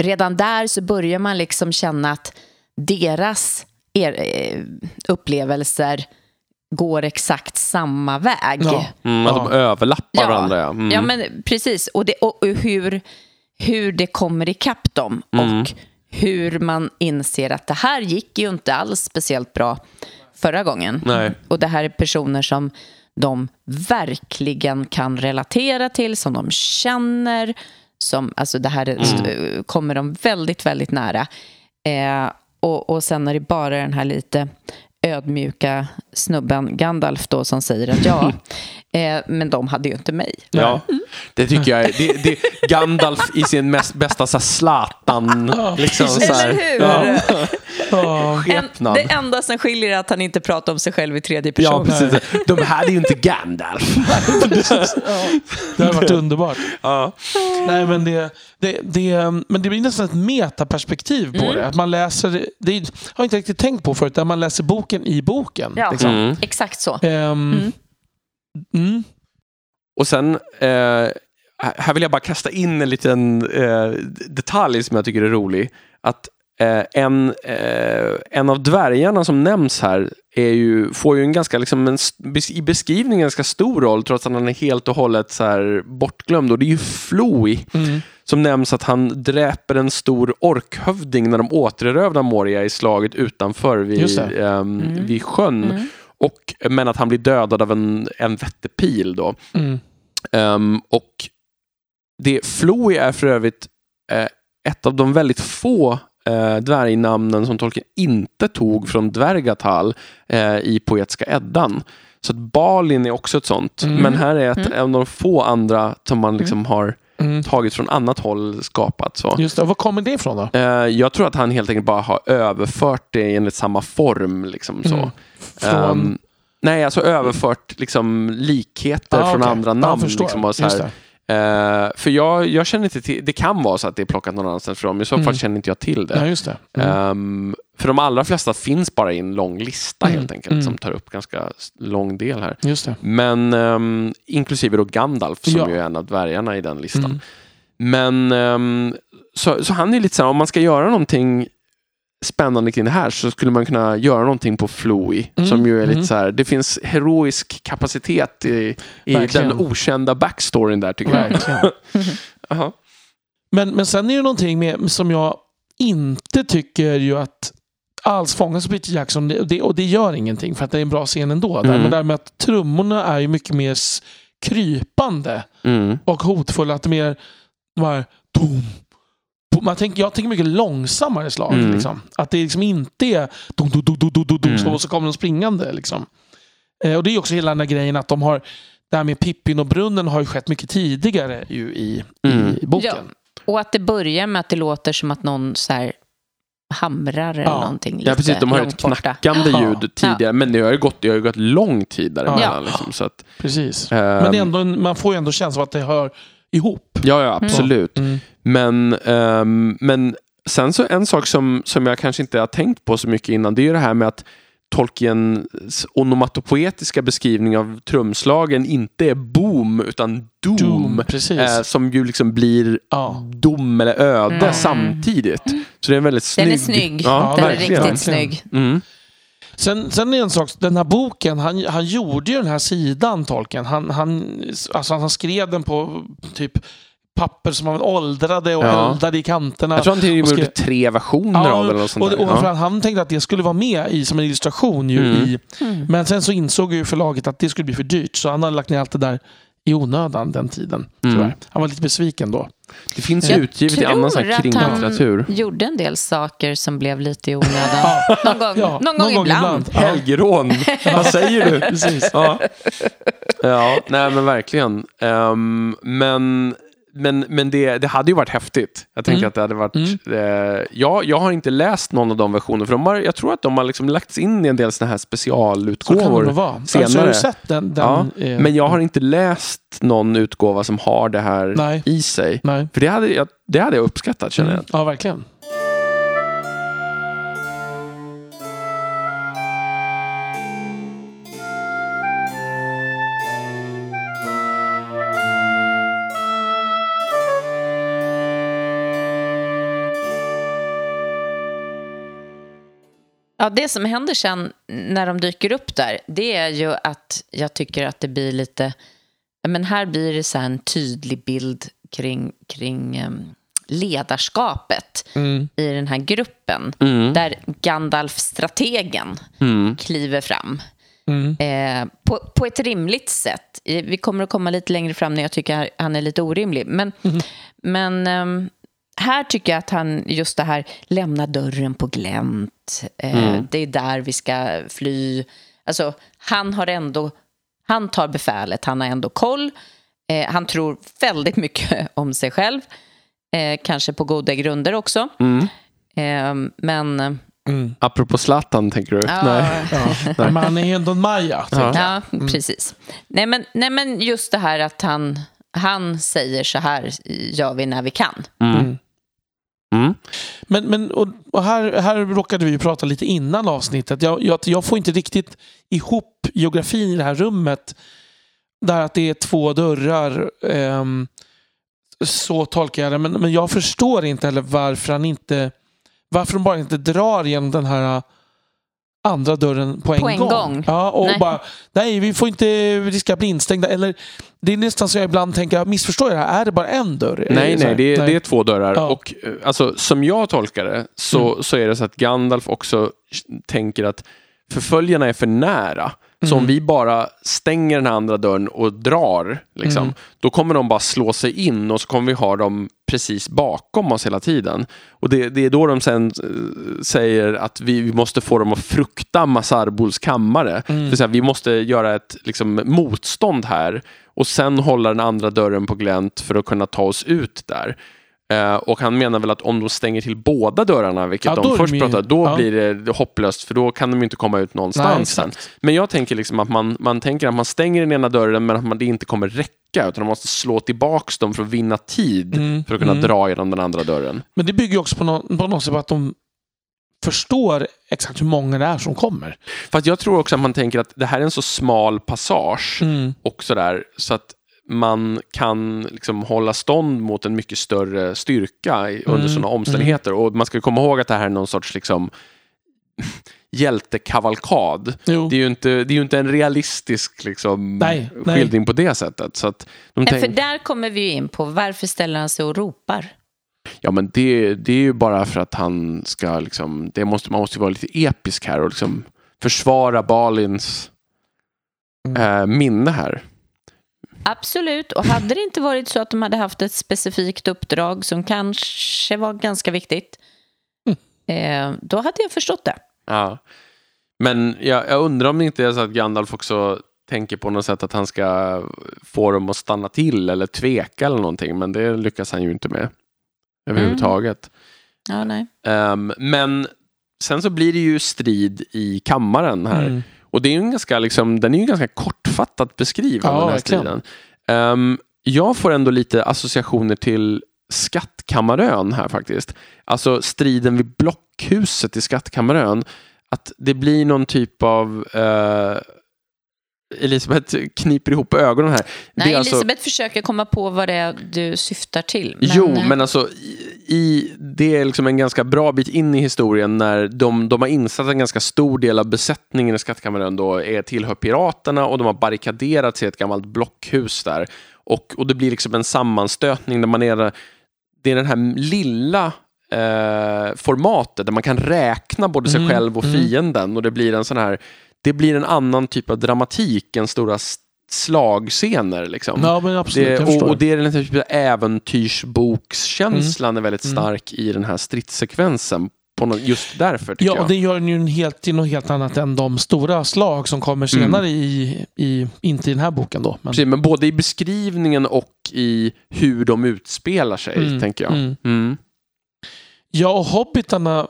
redan där så börjar man liksom känna att deras er, eh, upplevelser går exakt samma väg. Ja. Mm, att de Ja. överlappar Ja. varandra. Ja. Mm. Ja, men precis. Och, det, och hur, hur det kommer ikapp dem. Mm. Och hur man inser att det här gick ju inte alls speciellt bra förra gången. Nej. Och det här är personer som de verkligen kan relatera till, som de känner. Som, alltså det här är, st- kommer de väldigt, väldigt nära. Eh, och, och sen är det bara den här lite ödmjuka snubben Gandalf då som säger att ja, eh, men de hade ju inte mig. Ja, det tycker jag är, det, det, Gandalf i sin mest, bästa så här, Zlatan, liksom så här, Eller hur? Ja. En, det enda som skiljer är att han inte pratar om sig själv i tredje person. Ja, precis. De här är ju inte Gandalf. Det har varit underbart. Ja. Nej, men, det, det, det, men det blir nästan ett metaperspektiv på Mm. det. Att man läser, det det har jag inte riktigt tänkt på förut, där man läser boken i boken. Ja, Liksom. Mm. exakt så. Mm. mm. Och sen, eh, här vill jag bara kasta in en liten eh, detalj som jag tycker är rolig. Att eh, en, eh, en av dvärgarna som nämns här är ju, får ju en ganska, liksom en, i beskrivningen en ganska stor roll trots att han är helt och hållet så här bortglömd. Och det är ju Floi Mm. som nämns att han dräper en stor orkhövding när de återerövrar Moria i slaget utanför vid, ehm, Mm. vid sjön. Och, men att han blir dödad av en, en vettepil då. Mm. Ehm, och det, Floi är för övrigt eh, ett av de väldigt få eh, dvärgnamnen som Tolkien inte tog från Dvärgatal eh, i Poetiska Eddan. Så att Balin är också ett sånt. Mm. Men här är ett en av de få andra som man liksom har Mm. tagit från annat håll skapat. Så. Just det. Var kommer det ifrån då? Eh, jag tror att han helt enkelt bara har överfört det enligt samma form. Liksom, så. Mm. Från... Ehm, nej, alltså överfört liksom, likheter Ah, från okej. andra namn. liksom, och så Eh, för jag, jag känner inte till, det kan vara så att det är plockat någon annanstans från, i så fall Mm. känner inte jag till det. Ja, just det. Mm. Ehm, för de allra flesta finns bara i en lång lista Mm. helt enkelt, Mm. som tar upp ganska lång del här. Just det. Men ehm, inklusive då Gandalf som Ja. ju är en av dvärgarna i den listan. Mm. Men ehm, så, så han är lite så här, om man ska göra någonting spännande kring det här så skulle man kunna göra någonting på Floi. Mm, Som ju är lite mm. så här, det finns heroisk kapacitet i, i den okända backstoryn där tycker jag. Jaha. Men, men sen är det någonting med, som jag inte tycker ju att alls fångas av Peter Jackson. Det, och det gör ingenting för att det är en bra scen ändå. Där. Mm. Men det här med att trummorna är ju mycket mer krypande Mm. och hotfulla. Att det mer var dum, man tänker, jag tänker mycket långsammare slag. Mm. Liksom. Att det liksom inte är dum, dum, dum, dum, dum, dum, Mm. så, och så kommer de springande. Liksom. Eh, och det är också hela den här grejen att de har det här med Pippin och brunnen har ju skett mycket tidigare ju i, Mm. i boken. Ja. Och att det börjar med att det låter som att någon så här hamrar eller Ja. någonting Ja, precis. De har ett borta. knackande Ja. ljud tidigare, men det har ju gått, det har ju gått lång tid däremellan. Ja. Liksom, så att, Precis. ehm, Men det är ändå, man får ju ändå känslan av att det hör ihop. Ja, ja, absolut. Mm. Men, ehm, men sen så en sak som, som jag kanske inte har tänkt på så mycket innan, det är ju det här med att Tolkiens onomatopoetiska beskrivning av trumslagen inte är boom, utan doom. Doom, precis. Eh, som ju liksom blir ja. dom eller öde Mm. samtidigt. Så det är en väldigt snygg... Den är snygg. Ja, den är riktigt snygg. Mm. Sen, sen är en sak, den här boken, han, han gjorde ju den här sidan, Tolkien. Han, han, alltså han skrev den på typ papper som han åldrade och Ja. eldade i kanterna. Jag tror han till och med gjorde tre versioner av den. Eller något sånt och, och ja. han tänkte att det skulle vara med i, som en illustration. Ju, Mm. i, men sen så insåg ju förlaget att det skulle bli för dyrt så han hade lagt ner allt det där i onödan den tiden. Mm. Han var lite besviken då. Det finns Jag utgivet i annan kringlitteratur. han gjorde en del saker som blev lite i onödan. någon gång, Ja, någon gång ibland. Ja. Helgerån, vad säger du? Precis. Ja, ja nej men verkligen. Ehm, men men, men det, det hade ju varit häftigt. Jag tänker Mm. att det hade varit... Mm. Eh, ja, jag har inte läst någon av de versionerna, för de har, jag tror att de har liksom lagts in i en del såna här Så kan det specialutgåvor. nog vara. senare. Alltså, har du sett den? den Ja, eh, Men jag har inte läst någon utgåva som har det här Nej. i sig. Nej. För det hade, jag, det hade jag uppskattat känner jag. Mm. Ja, verkligen. Ja, det som händer sen när de dyker upp där, det är ju att jag tycker att det blir lite... Men här blir det så här en tydlig bild kring, kring em, ledarskapet Mm. i den här gruppen. Mm. Där Gandalf-strategen Mm. kliver fram. Mm. Eh, på, på ett rimligt sätt. Eh, Vi kommer att komma lite längre fram när jag tycker han är lite orimlig. Men, men ehm, här tycker jag att han, just det här, lämna dörren på glänt. Eh, Mm. Det är där vi ska fly. Alltså, han har ändå, han tar befälet, han har ändå koll. Eh, han tror väldigt mycket om sig själv. Eh, kanske på goda grunder också. Mm. Eh, men... Mm. Apropå Zlatan, tänker du? ja, Nej. Ja. Men han är ju ändå en maja. jag. Ja, precis. Nej men, nej, men just det här att han, han säger så här gör vi när vi kan. Mm. Mm. Men, men och, och här, här råkade vi ju prata lite innan avsnittet. Jag, jag, jag får inte riktigt ihop geografin i det här rummet. Där att det är två dörrar. ehm, så tolkar jag det. Men, men jag förstår inte heller varför han inte... Varför de bara inte drar genom den här andra dörren på en, På en gång. Ja, och Nej. bara, nej vi får inte riskera bli instängda. Eller, det är nästan så jag ibland tänker, missförstår jag det här? Är det bara en dörr? Nej, nej, det är, det är två dörrar. Ja. Och eh, alltså, som jag tolkar det så, Mm. så är det så att Gandalf också tänker att förföljarna är för nära. Så om Mm. vi bara stänger den här andra dörren och drar, liksom, Mm. då kommer de bara slå sig in och så kommer vi ha dem precis bakom oss hela tiden. Och det, det är då de sen eh, säger att vi, vi måste få dem att frukta Masarbuls kammare. Mm. Vill säga, vi måste göra ett liksom, motstånd här och sen hålla den andra dörren på glänt för att kunna ta oss ut där. Eh, och han menar väl att om de stänger till båda dörrarna, vilket Ja, de först de pratade, då ja. blir det hopplöst för då kan de inte komma ut Nej, någonstans exakt. Men jag tänker liksom att man, man tänker att man stänger den ena dörren men att man, det inte kommer räcka utan man måste slå tillbaks dem för att vinna tid Mm, för att kunna mm. dra genom den andra dörren. Men det bygger ju också på, nå- på något sätt på att de förstår exakt hur många det är som kommer. För att jag tror också att man tänker att det här är en så smal passage Mm. och sådär så att man kan liksom hålla stånd mot en mycket större styrka under Mm, sådana omständigheter. Och man ska komma ihåg att det här är någon sorts liksom hjältekavalkad. Jo. Det är ju inte, det är ju inte en realistisk liksom, Nej, nej. skildring på det sättet. Så att de Nej, tänk, För där kommer vi ju in på varför ställer han sig och ropar? ja, men det, det är ju bara för att han ska, liksom, det måste, man måste ju vara lite episk här och liksom försvara Balins Mm. eh, minne här. Absolut, och hade det inte varit så att de hade haft ett specifikt uppdrag som kanske var ganska viktigt, eh, då hade jag förstått det. Ja. Men jag, jag undrar om det inte är så att Gandalf också tänker på något sätt att han ska få dem att stanna till eller tveka eller någonting. Men det lyckas han ju inte med överhuvudtaget. Ja, nej. Ehm, men sen så blir det ju strid i kammaren här. Mm. Och det är ju en ganska, liksom, den är ju ganska kortfattat beskriven, Ja, den här striden. Ehm, jag får ändå lite associationer till Skattkammarön här faktiskt. Alltså striden vid Blockhuset i Skattkammarön. Att det blir någon typ av... Eh, Elisabeth kniper ihop ögonen här. Nej, det är alltså- Elisabeth försöker komma på vad det är du syftar till. Men, jo, eh, men alltså i, i, det är liksom en ganska bra bit in i historien när de, de har insatt att en ganska stor del av besättningen i Skattkammaren då är, tillhör piraterna och de har barrikaderat sig i ett gammalt blockhus där. Och, och det blir liksom en sammanstötning där man är, det är den här lilla eh, formatet där man kan räkna både sig Mm, själv och mm. fienden och det blir en sån här, det blir en annan typ av dramatik än stora slagscener liksom. Ja, absolut. Det, och, och det är den typen av äventyrsbokskänslan är väldigt Mm. stark i den här stridssekvensen. Just därför tycker Ja, jag. det gör den ju en helt, till något helt annat än de stora slag som kommer senare i, i, inte i den här boken då. Men, Precis, men både i beskrivningen och i hur de utspelar sig, Mm, tänker jag. mm. Mm. Ja, och hobbitarna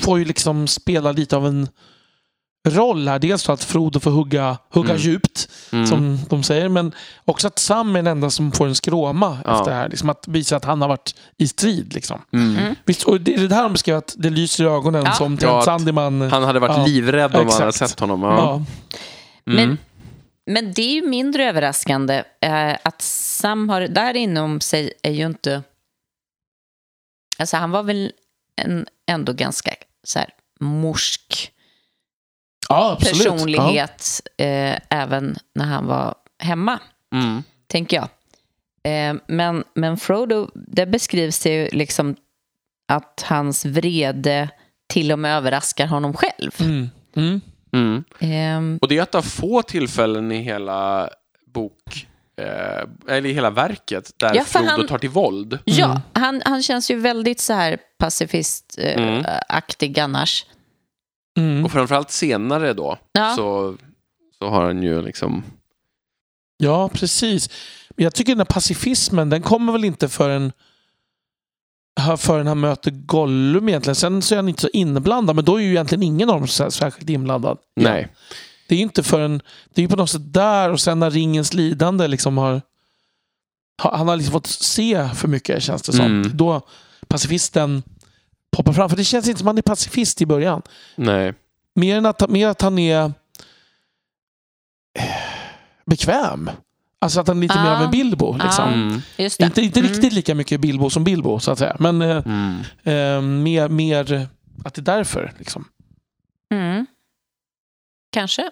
får ju liksom spela lite av en roll här. Dels för att Frodo får hugga, hugga Mm. djupt, Mm. som de säger, men också att Sam är den enda som får en skråma Ja. efter det här. Liksom att visa att han har varit i strid. Liksom. Mm. Mm. Visst, och det är det här de beskrev att det lyser i ögonen Ja. som Trent att Sandyman. Han hade varit Ja, livrädd om han hade exakt. sett honom. ja. Ja. Mm. Men, men det är ju mindre överraskande eh, att Sam har där inom sig är ju inte... Alltså han var väl en, ändå ganska så här morsk ja, personlighet eh, även när han var hemma, Mm. tänker jag. Eh, men, men Frodo, det beskrivs det ju liksom att hans vrede till och med överraskar honom själv. Ja. Mm. Mm. Mm. Ehm, Och det är ett av få tillfällen i hela bok, eh, eller i hela verket, där Ja, Frodo han- tar till våld. Ja, han, han känns ju väldigt så här Mm. pacifistaktig annars. Mm. Och framförallt senare då, Ja. så, så har han ju liksom... Ja, precis. Men jag tycker den här pacifismen, den kommer väl inte förrän, förrän han möter Gollum egentligen. Sen så är han inte så inblandad, men då är ju egentligen ingen av dem särskilt inblandad. Nej. Det är ju inte förrän, det är ju på något sätt där och sen när ringens lidande liksom har, har han har liksom fått se för mycket känns det som. Mm. Då pacifisten poppar fram. För det känns inte som att han är pacifist i början. Nej. Mer än att, mer att han är eh, bekväm. Alltså att han är lite Ja. mer av en Bilbo. Liksom. Ja. Mm. Just det. Inte, inte Mm. riktigt lika mycket Bilbo som Bilbo, så att säga. Men eh, Mm. eh, mer, mer att det är därför. Liksom. Mm. Kanske.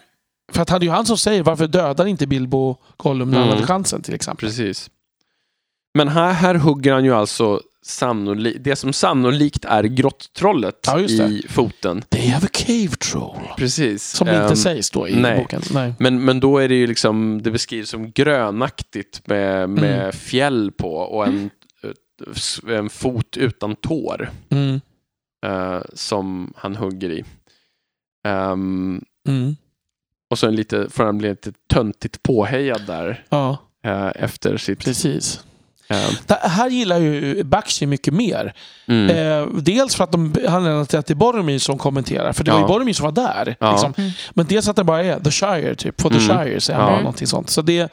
För att det är ju han som säger varför dödar inte Bilbo Gollum när han Mm. hade chansen till exempel. Precis. Men här, här hugger han ju alltså sannolik, det som sannolikt är grottrollet Ja, i foten. They have a cave troll. Precis. Som inte Ehm, sägs då i nej. boken. Nej. Men, men då är det ju liksom, det beskrivs som grönaktigt med, med Mm. fjäll på och en, en fot utan tår Mm. eh, som han hugger i. Mm. och så en lite, får han bli lite töntigt påhejad där Ja, eh, efter sitt... precis. Det här gillar ju Bakshi mycket mer. mm. Eh, dels för att de, han relaterar till Boromir som kommenterar, för det var Ja. ju Boromir som var där. Ja. Liksom. Men dels att det bara är The Shire, typ. For the Mm. Shire, säger han Ja. bara någonting sånt. Så det...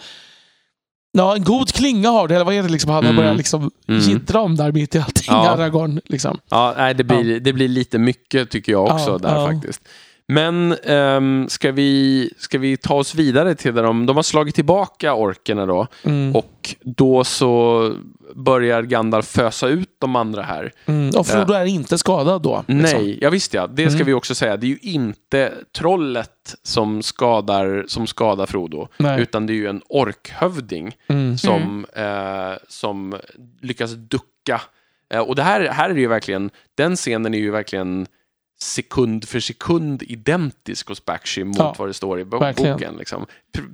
Ja, en god klinga har det, eller vad är det liksom? Han Mm. börjar liksom Mm. jiddra om där mitt i allting, Ja. Aragorn. Liksom. Ja, nej, det, blir, det blir lite mycket tycker jag också Ja, där ja. faktiskt. Men ehm, ska, vi, ska vi ta oss vidare till där de, de har slagit tillbaka orkerna då Mm. och då så börjar Gandalf fösa ut de andra här. Mm. Och Frodo är inte skadad då. liksom. Nej, ja visst ja, det ska Mm. vi också säga. Det är ju inte trollet som skadar, som skadar Frodo, Nej. utan det är ju en orkhövding Mm. som, eh, som lyckas ducka. Eh, och det här, här är ju verkligen, den scenen är ju verkligen sekund för sekund identisk hos Bakshi mot Ja, vad det står i boken. Liksom.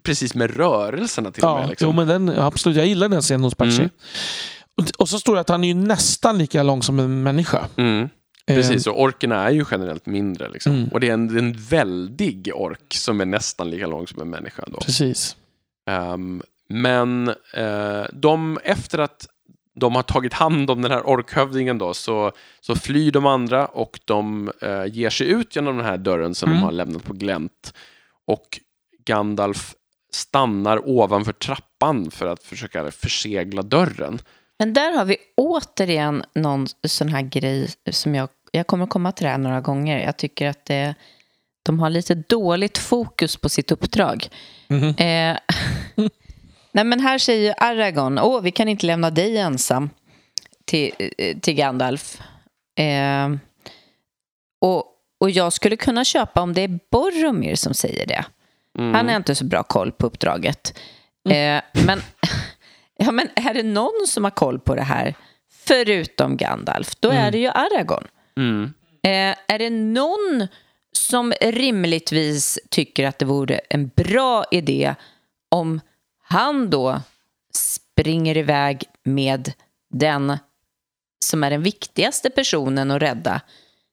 Precis med rörelserna till och Ja, med. Liksom. jo, men den, absolut. Jag gillar den scenen hos Bakshi. Mm. Och, och så står det att han är ju nästan lika lång som en människa. mm. Eh, Precis, och orkerna är ju generellt mindre. Liksom. Mm. Och det är en, en väldig ork som är nästan lika lång som en människa. Då. Precis. Ehm, men eh, de, efter att de har tagit hand om den här orkhövdingen då, så, så flyr de andra och de eh, ger sig ut genom den här dörren som Mm. de har lämnat på glänt. Och Gandalf stannar ovanför trappan för att försöka försegla dörren. Men där har vi återigen någon sån här grej som jag, jag kommer komma till det här några gånger. Jag tycker att det, de har lite dåligt fokus på sitt uppdrag. Mhm. Eh, nej men här säger ju Aragorn, åh vi kan inte lämna dig ensam till, eh, till Gandalf. Eh, och, och jag skulle kunna köpa om det är Boromir som säger det. Mm. Han har inte så bra koll på uppdraget. Eh, men, ja, men är det någon som har koll på det här, förutom Gandalf, då är det ju Aragorn. Mm. Eh, är det någon som rimligtvis tycker att det vore en bra idé om han då springer iväg med den som är den viktigaste personen att rädda?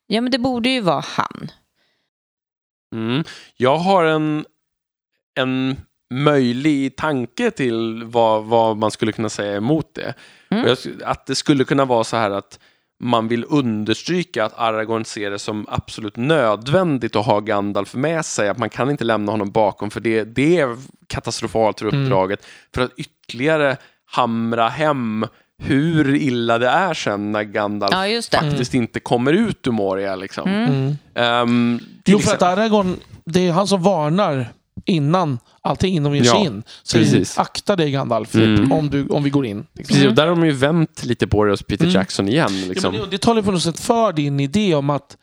Ja, men det borde ju vara han. Mm. Jag har en, en möjlig tanke till vad, vad man skulle kunna säga emot det. Mm. Att det skulle kunna vara så här att man vill understryka att Aragorn ser det som absolut nödvändigt att ha Gandalf med sig. Att man kan inte lämna honom bakom för det, det katastrofalt för Mm. uppdraget. För att ytterligare hamra hem hur illa det är sen när Gandalf Ja, faktiskt inte kommer ut ur Moria. Liksom. Mm. Till Jo, för att Aragorn, det är han som varnar innan allting innan de ger sig Ja, in. Säger, precis. akta dig Gandalf, Mm. om, du, om vi går in. Liksom. Precis, och där har de ju vänt lite på det hos Peter Mm. Jackson igen. Ja, Liksom. men det, det talar på något sätt för din idé om att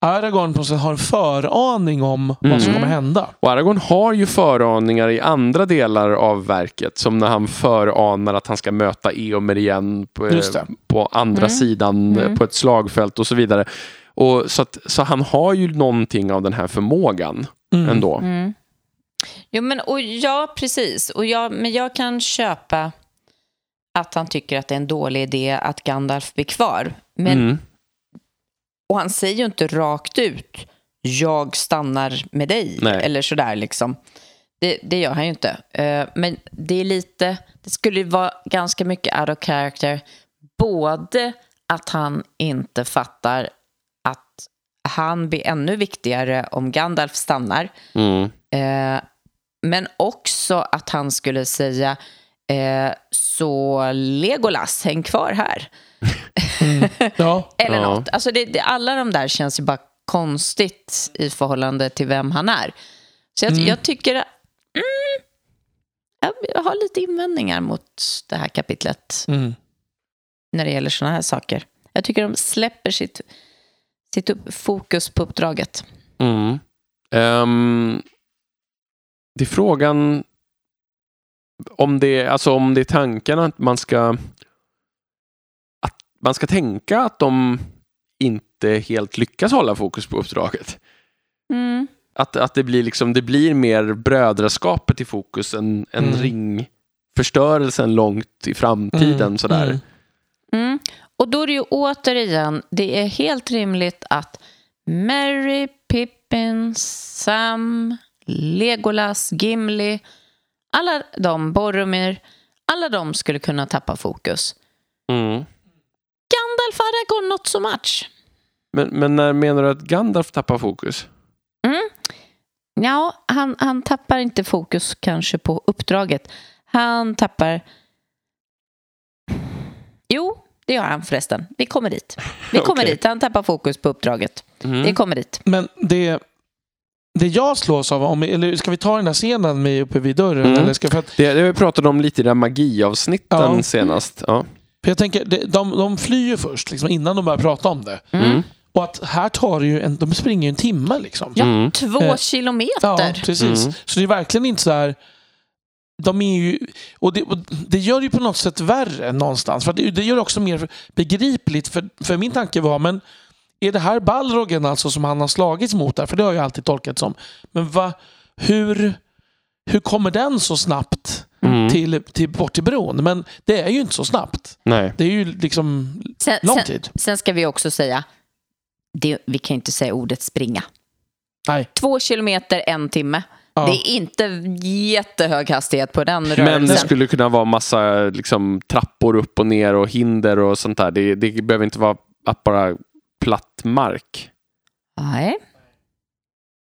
Aragorn på något sätt har en föraning om vad som Mm. kommer hända. Och Aragorn har ju föraningar i andra delar av verket, som när han föranar att han ska möta Eomer igen på, Just det. på andra Mm. sidan Mm. på ett slagfält och så vidare. Och så, att, så han har ju någonting av den här förmågan Mm. ändå. Mm. Jo, men och ja, precis. Och jag, men jag kan köpa att han tycker att det är en dålig idé att Gandalf blir kvar. Men, Mm. Och han säger ju inte rakt ut jag stannar med dig Nej. eller sådär liksom. Det, det gör han ju inte. Eh, men det är lite, det skulle vara ganska mycket out of character. Både att han inte fattar att han blir ännu viktigare om Gandalf stannar. Mm. Eh, men också att han skulle säga eh, så Legolas, häng kvar här. Ja. Eller Ja. något. Alltså det, det, alla de där känns ju bara konstigt i förhållande till vem han är. Så jag, Mm. jag tycker... att- Mm, jag- har lite invändningar mot det här kapitlet Mm. när det gäller sådana här saker. Jag tycker de släpper sitt, sitt upp, fokus på uppdraget. Mm. Ehm, det är frågan om det, alltså om det är tanken att man ska man ska tänka att de inte helt lyckas hålla fokus på uppdraget. Mm. Att, att det, blir liksom, det blir mer brödraskapet i fokus än, än Mm. ringförstörelsen långt i framtiden. Mm. Sådär. Mm. Mm. Och då är det ju återigen, det är helt rimligt att Mary, Pippin, Sam, Legolas, Gimli, alla de, Boromir, alla de skulle kunna tappa fokus. Mm. Gandalf Aragorn not so much. Men, men när menar du att Gandalf tappar fokus? Ja, han, han tappar inte fokus kanske på uppdraget. Han tappar... Jo, det gör han förresten. Vi kommer dit. Vi kommer Okej. dit. Han tappar fokus på uppdraget. Mm. Vi kommer dit. Men det, det jag slås av, om, eller ska vi ta den där scenen med uppe vid dörren? Mm. Eller ska, för, att, Det, det har vi pratat om lite i de här magiavsnitten Ja. senast. Ja. För jag tänker, det, de, de flyr ju först liksom, innan de börjar prata om det. Mm. Och att här tar det ju en, de springer ju en timme liksom. Ja, Mm. två Eh, kilometer. Ja, precis. Mm. Så det är verkligen inte så här... De är ju, och det, och det gör ju på något sätt värre någonstans. För det, det gör det också mer begripligt. För, för min tanke var, men är det här Balrogen alltså som han har slagits mot där? För det har jag alltid tolkat som. Men va, hur, hur kommer den så snabbt Mm. till, till, bort till bron? Men det är ju inte så snabbt. Nej. Det är ju liksom Sen, lång sen, tid. sen ska vi också säga, det, vi kan ju inte säga ordet springa. Nej. Två kilometer, en timme. Ja. Det är inte jättehög hastighet på den Men rörelsen. det skulle kunna vara massa liksom, trappor upp och ner och hinder och sånt där. Det, det behöver inte vara att bara platt mark. Nej.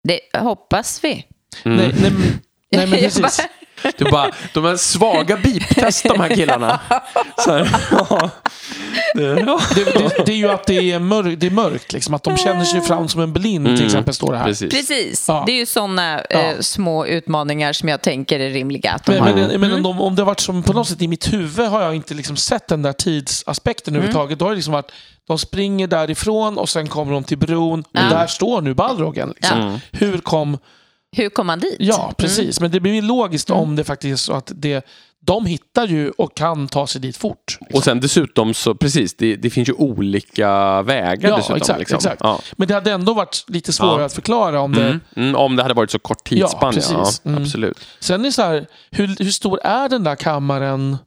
Det hoppas vi. Mm. Nej, nej, men- nej, men precis. Du bara, de är svaga beep-test de här killarna. Så här, ja. Det. Det, det, är ju att det är, mörk, det är mörkt. Liksom, att de känner sig fram som en blind till Mm. exempel, står det här. Precis. Precis. Ja. Det är ju sådana eh, små utmaningar som jag tänker är rimliga att de Men, har. men, men om, om det har varit som på något sätt i mitt huvud har jag inte liksom sett den där tidsaspekten överhuvudtaget. Då har det liksom varit, de springer därifrån och sen kommer de till bron och Ja. där står nu Balrogen. Liksom. Mm. Hur kom... Hur kom man dit? Ja, precis. Men det blir ju logiskt om det faktiskt är så att det, de hittar ju och kan ta sig dit fort. liksom. Och sen dessutom så, precis, det, det finns ju olika vägar Ja, dessutom. exakt, liksom. exakt. Ja. Men det hade ändå varit lite svårare Ja. att förklara om det... Mm. Mm, om det hade varit så kort tidsspann, ja. precis. ja Mm. absolut. Sen är det så här, hur, hur stor är den där kammaren?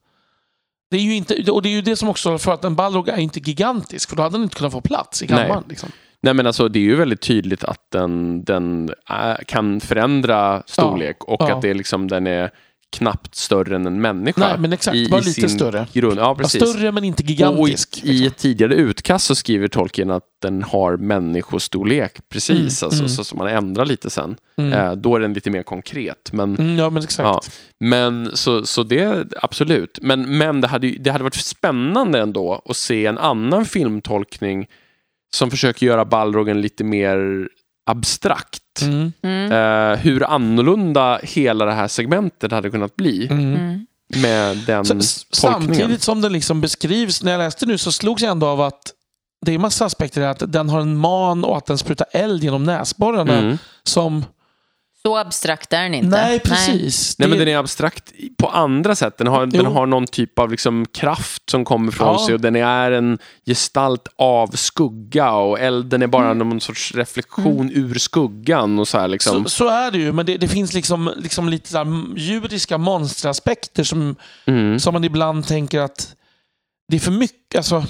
Det är ju inte, och det är ju det som också, för att en Balrog är inte gigantisk, för då hade den inte kunnat få plats i kammaren. Nej. Liksom. Nej men alltså det är ju väldigt tydligt att den, den är, kan förändra storlek och ja. att det är liksom, den är knappt större än en människa. Nej, men exakt, bara lite större. Grund. Ja, Ja, precis. större men inte och, och i, gigantisk. liksom. i ett tidigare utkast så skriver Tolkien att den har människostorlek, precis, Mm, alltså, mm. så som man ändrar lite sen. Mm. Eh, då är den lite mer konkret. Men, Mm, ja, men exakt. Ja, men så, så det, absolut. Men, men det, hade, det hade varit spännande ändå att se en annan filmtolkning som försöker göra Balrogen lite mer abstrakt. Mm. Mm. Eh, hur annorlunda hela det här segmentet hade kunnat bli Mm. Mm. med den Så, s- tolkningen. samtidigt som den liksom beskrivs, när jag läste nu så slogs jag ändå av att det är massa aspekter att den har en man och att den sprutar eld genom näsborrarna Mm. som... Så abstrakt är den inte. Nej, precis. Nej, Det- men den är abstrakt på andra sätt. Den har, den har någon typ av liksom kraft som kommer från Ja. sig och den är en gestalt av skugga och elden är bara någon sorts reflektion ur skuggan och så här liksom. Så, så är det ju, men det, det finns liksom, liksom lite så här djuriska monsteraspekter som, Mm. som man ibland tänker att det är för mycket. Alltså,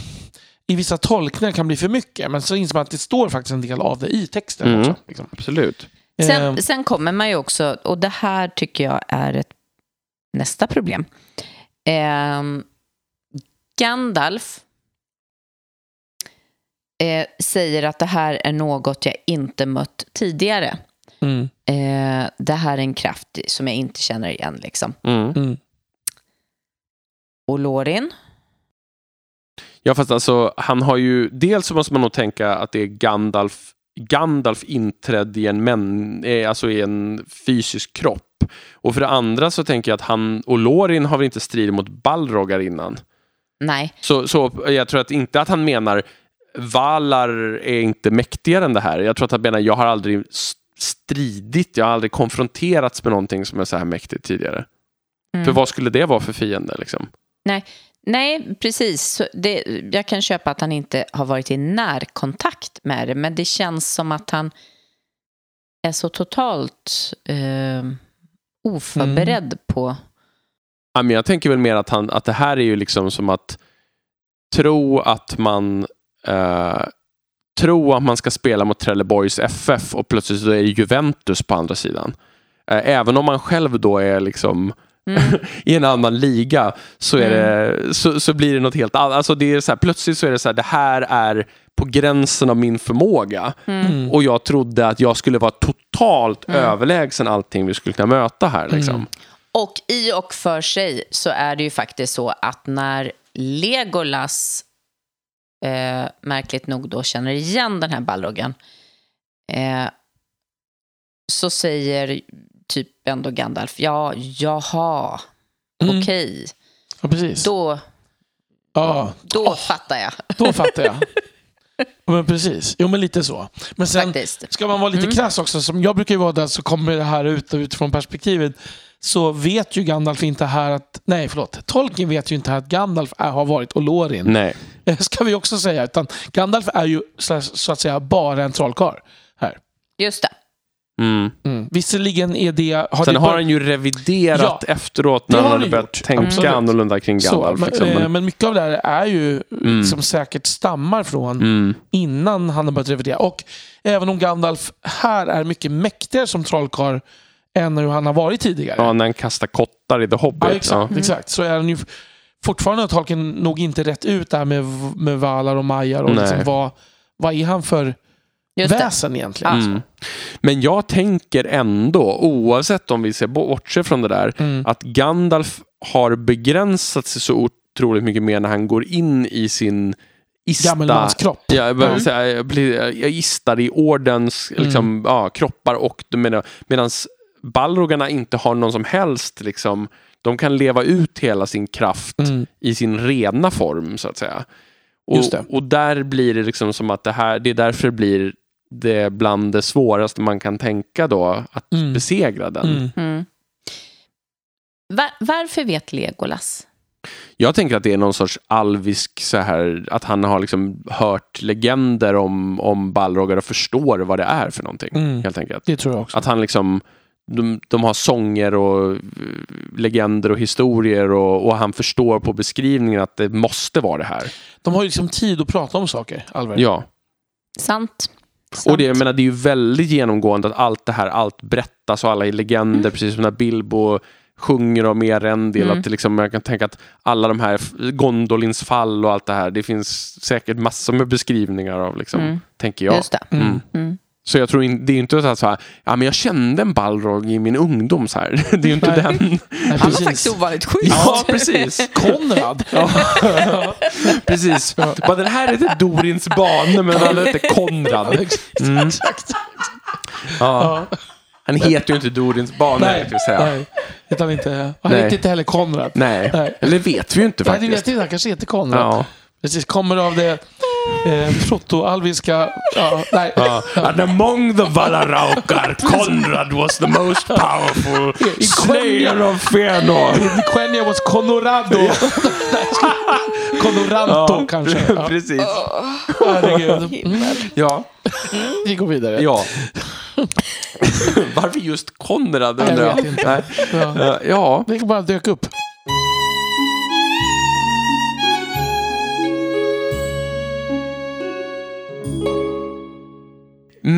I vissa tolkningar kan det bli för mycket, men så inser man att det står faktiskt en del av det i texten Mm. också. Liksom. Absolut. Eh, Sen, sen kommer man ju också, och det här tycker jag är ett nästa problem. Ehm, Gandalf eh, säger att det här är något jag inte mött tidigare. mm, Eh, det här är en kraft som jag inte känner igen. Liksom. Mm. mm. Och Lorin? Ja, fast alltså han har ju... Dels så måste man nog tänka att det är Gandalf, Gandalf inträdd i en, män, eh, alltså i en fysisk kropp. Och för det andra så tänker jag att han och Lorin har väl inte stridit mot Balrogar innan. Nej. Så, så jag tror att inte att han menar Valar är inte mäktigare än det här. Jag tror att han menar jag har aldrig stridit, jag har aldrig konfronterats med någonting som är så här mäktigt tidigare. Mm. För vad skulle det vara för fiende liksom? Nej, precis. Så Det, jag kan köpa att han inte har varit i närkontakt med det, men det känns som att han är så totalt eh, oförberedd på... Ja, men jag tänker väl mer att, han, att det här är ju liksom som att tro att man eh, tro att man ska spela mot Trelleborgs FF och plötsligt så är det Juventus på andra sidan. Eh, även om man själv då är liksom i en annan liga så, är det, så, så blir det något helt annat. Alltså det är så här, plötsligt så är det så här, det här är på gränsen av min förmåga. Och jag trodde att jag skulle vara totalt överlägsen allting vi skulle kunna möta här. Liksom. Och i och för sig så är det ju faktiskt så att när Legolas eh, märkligt nog då känner igen den här Balrogen eh, så säger ändå Gandalf, ja, jaha, Mm. okej, Ja, precis. då, Ja, då fattar jag då fattar jag. Ja, Men precis. Jo, men lite så. Men sen faktiskt. ska man vara lite krass också, som jag brukar ju vara där så kommer det här ut utifrån perspektivet så vet ju Gandalf inte här att, nej förlåt, Tolkien vet ju inte här att Gandalf är, har varit Olorin. Nej. Ska vi också säga, utan Gandalf är ju så, så att säga bara en trollkarl här. Just det. Mm. Mm. Visserligen är det... Har Sen det har han ju reviderat Ja, efteråt när han har hade börjat gjort. tänka Absolut. annorlunda kring så, Gandalf. men, liksom. eh, Men, men mycket av det här är ju Mm. som säkert stammar från mm, innan han har börjat revidera. Och även om Gandalf här är mycket mäktigare som trollkarl än hur han har varit tidigare. ja, när han kastar kottar i The Hobbit. Ja, exakt, ja. exakt. Så är han ju fortfarande har Tolkien nog inte rätt ut det här med, med Valar och Majar och Nej. liksom vad, vad är han för Just det. väsen egentligen? Mm. Men jag tänker ändå, oavsett om vi ser bortse från det där, Mm. att Gandalf har begränsat sig så otroligt mycket mer när han går in i sin ista... Gammelmanskropp. Ja, Mm. säga, jag, blir, jag istar i ordens liksom, ja, kroppar och medan Balrogarna inte har någon som helst liksom, de kan leva ut hela sin kraft Mm. i sin rena form så att säga. Och, Just det. och där blir det liksom som att det här, det är därför det blir det bland det svåraste man kan tänka då, att Mm. besegra den. Mm. Mm. Va- varför vet Legolas? Jag tänker att det är någon sorts alvisk så här, att han har liksom hört legender om, om Balrogar och förstår vad det är för någonting. Mm. Helt enkelt. Det tror jag också. Att han liksom, de, de har sånger och eh, legender och historier och, och han förstår på beskrivningen att det måste vara det här. De har ju liksom tid att prata om saker, Alvar. Ja, Sant. Och det, jag Sant. menar, det är ju väldigt genomgående att allt det här, allt berättas och alla är legender, precis som när Bilbo sjunger om Erendil. Mm. Att liksom, jag kan tänka att alla de här, Gondolins fall och allt det här, det finns säkert massor med beskrivningar av, liksom, Mm. tänker jag. Just det. Mm. Så jag tror in, det är inte så här, ja men jag kände en Balrog i min ungdom så här. Det är ju inte Nej. den. Nej, Han var faktiskt ovanligt sjuk. Ja, precis. Konrad. Precis. Bara, den här heter Dorins bane, men han heter Konrad. Mm. Exakt. Ja. Ja. Han heter ju inte Dorins bane, Nej, vi säga. nej. Utan inte, han Nej. heter inte heller Konrad. Nej. Nej. eller vet vi ju inte Nej, det vet faktiskt. jag inte. Han kanske heter Konrad. Ja. Precis, kommer av det eh, proto-alviska... Ja, nej. Ja. And among the Valaraukar, Konrad was the most powerful slayer of Fëanor. Quenya was Conorado. Conoranto kanske. Ja. Precis. Herregud. Mm, Ja. vi går vidare. ja. Varför just Konrad? Jag vet inte. Nej. Ja. Eh, Ja. Det bara dök upp.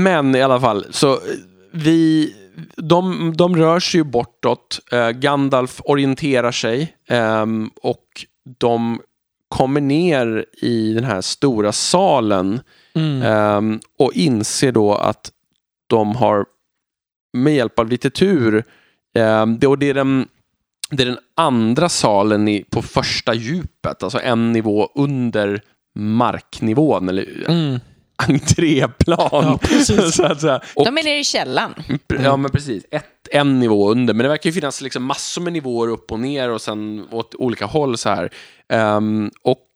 Men i alla fall, så eh, vi, de, de rör sig ju bortåt. Eh, Gandalf orienterar sig ehm, och de kommer ner i den här stora salen Mm. ehm, och inser då att de har med hjälp av lite tur, ehm, det, och det är den det är den andra salen i, på första djupet, alltså en nivå under marknivån, eller Mm. Entréplan. Ja, så att säga. Och, De är nere i källaren. Ja, men precis. Ett, en nivå under. Men det verkar ju finnas liksom massor med nivåer upp och ner och sen åt olika håll så här. Ehm, och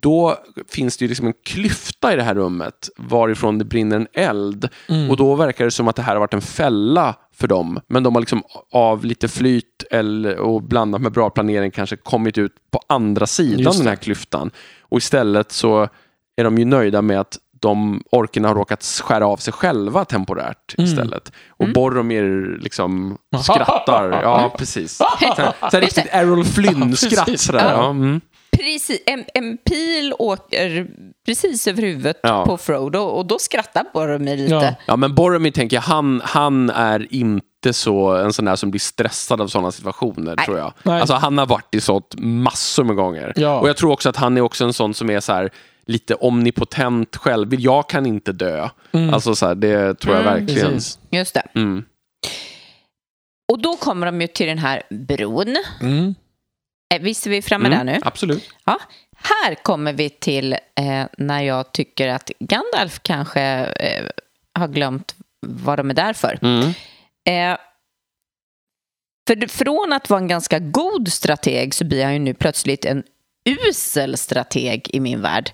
då finns det ju liksom en klyfta i det här rummet varifrån det brinner en eld. Mm. Och då verkar det som att det här har varit en fälla för dem. Men de har liksom av lite flyt eller, och blandat med bra planering kanske kommit ut på andra sidan den här klyftan. Och istället så är de ju nöjda med att de orkerna har råkat skära av sig själva temporärt Mm. istället. Och Boromir liksom skrattar. Ja, precis. Så riktigt Errol Flynn-skratt. precis. sådär. Ja, mm. Precis, en, en pil åker precis över huvudet Ja. på Frodo och då skrattar Boromir lite. Ja. Ja, men Boromir tänker jag, han, han är inte så en sån där som blir stressad av sådana situationer, Nej. tror jag. Nej. Alltså, han har varit i sånt massor med gånger. Ja. Och jag tror också att han är också en sån som är så här lite omnipotent själv. Jag kan inte dö. Alltså så här, det tror jag Mm, verkligen. Precis. Just det. Mm. Och då kommer de ju till den här bron. Mm. Eh, Visst är vi framme Mm, där nu? Absolut. Ja. Här kommer vi till eh, när jag tycker att Gandalf kanske eh, har glömt vad de är där för. Mm. Eh, för från att vara en ganska god strateg så blir han ju nu plötsligt en usel strateg i min värld.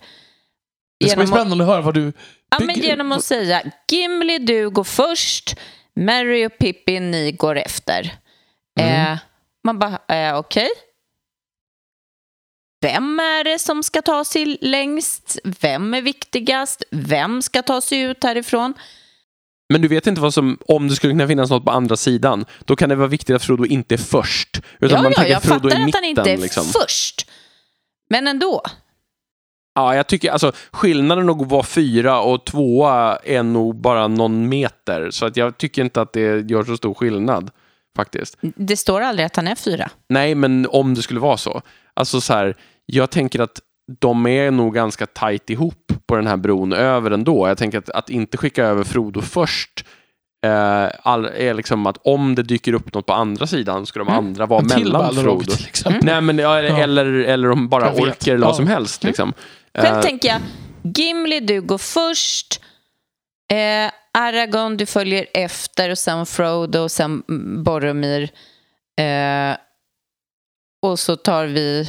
Det ska bli spännande att höra vad du Ja, men genom att säga Gimli, du går först, Mary och Pippin, ni går efter. Mm. Eh, man bara, eh, okej. Vem är det som ska ta sig längst? Vem är viktigast? Vem ska ta sig ut härifrån? Men du vet inte vad som, om det skulle kunna finnas något på andra sidan, då kan det vara viktigt att Frodo inte är först. Utan ja, man ja, tänker jag Frodo fattar att han inte är liksom. först. Men ändå. Ja, jag tycker alltså skillnaden att vara fyra och tvåa är nog bara någon meter. Så att jag tycker inte att det gör så stor skillnad faktiskt. Det står aldrig att han är fyra. Nej, men om det skulle vara så. Alltså så här, jag tänker att de är nog ganska tajt ihop på den här bron över ändå. Jag tänker att, att inte skicka över Frodo först all, är liksom att om det dyker upp något på andra sidan ska de andra vara En till mellan Frodo. till exempel. Nej, men, ja, Ja. eller, eller om bara orker eller vad Ja. som helst. Liksom. Själv Eh, tänker jag, Gimli, du går först. Eh, Aragorn, du följer efter och sen Frodo och sen mm, Boromir. Eh, och så tar vi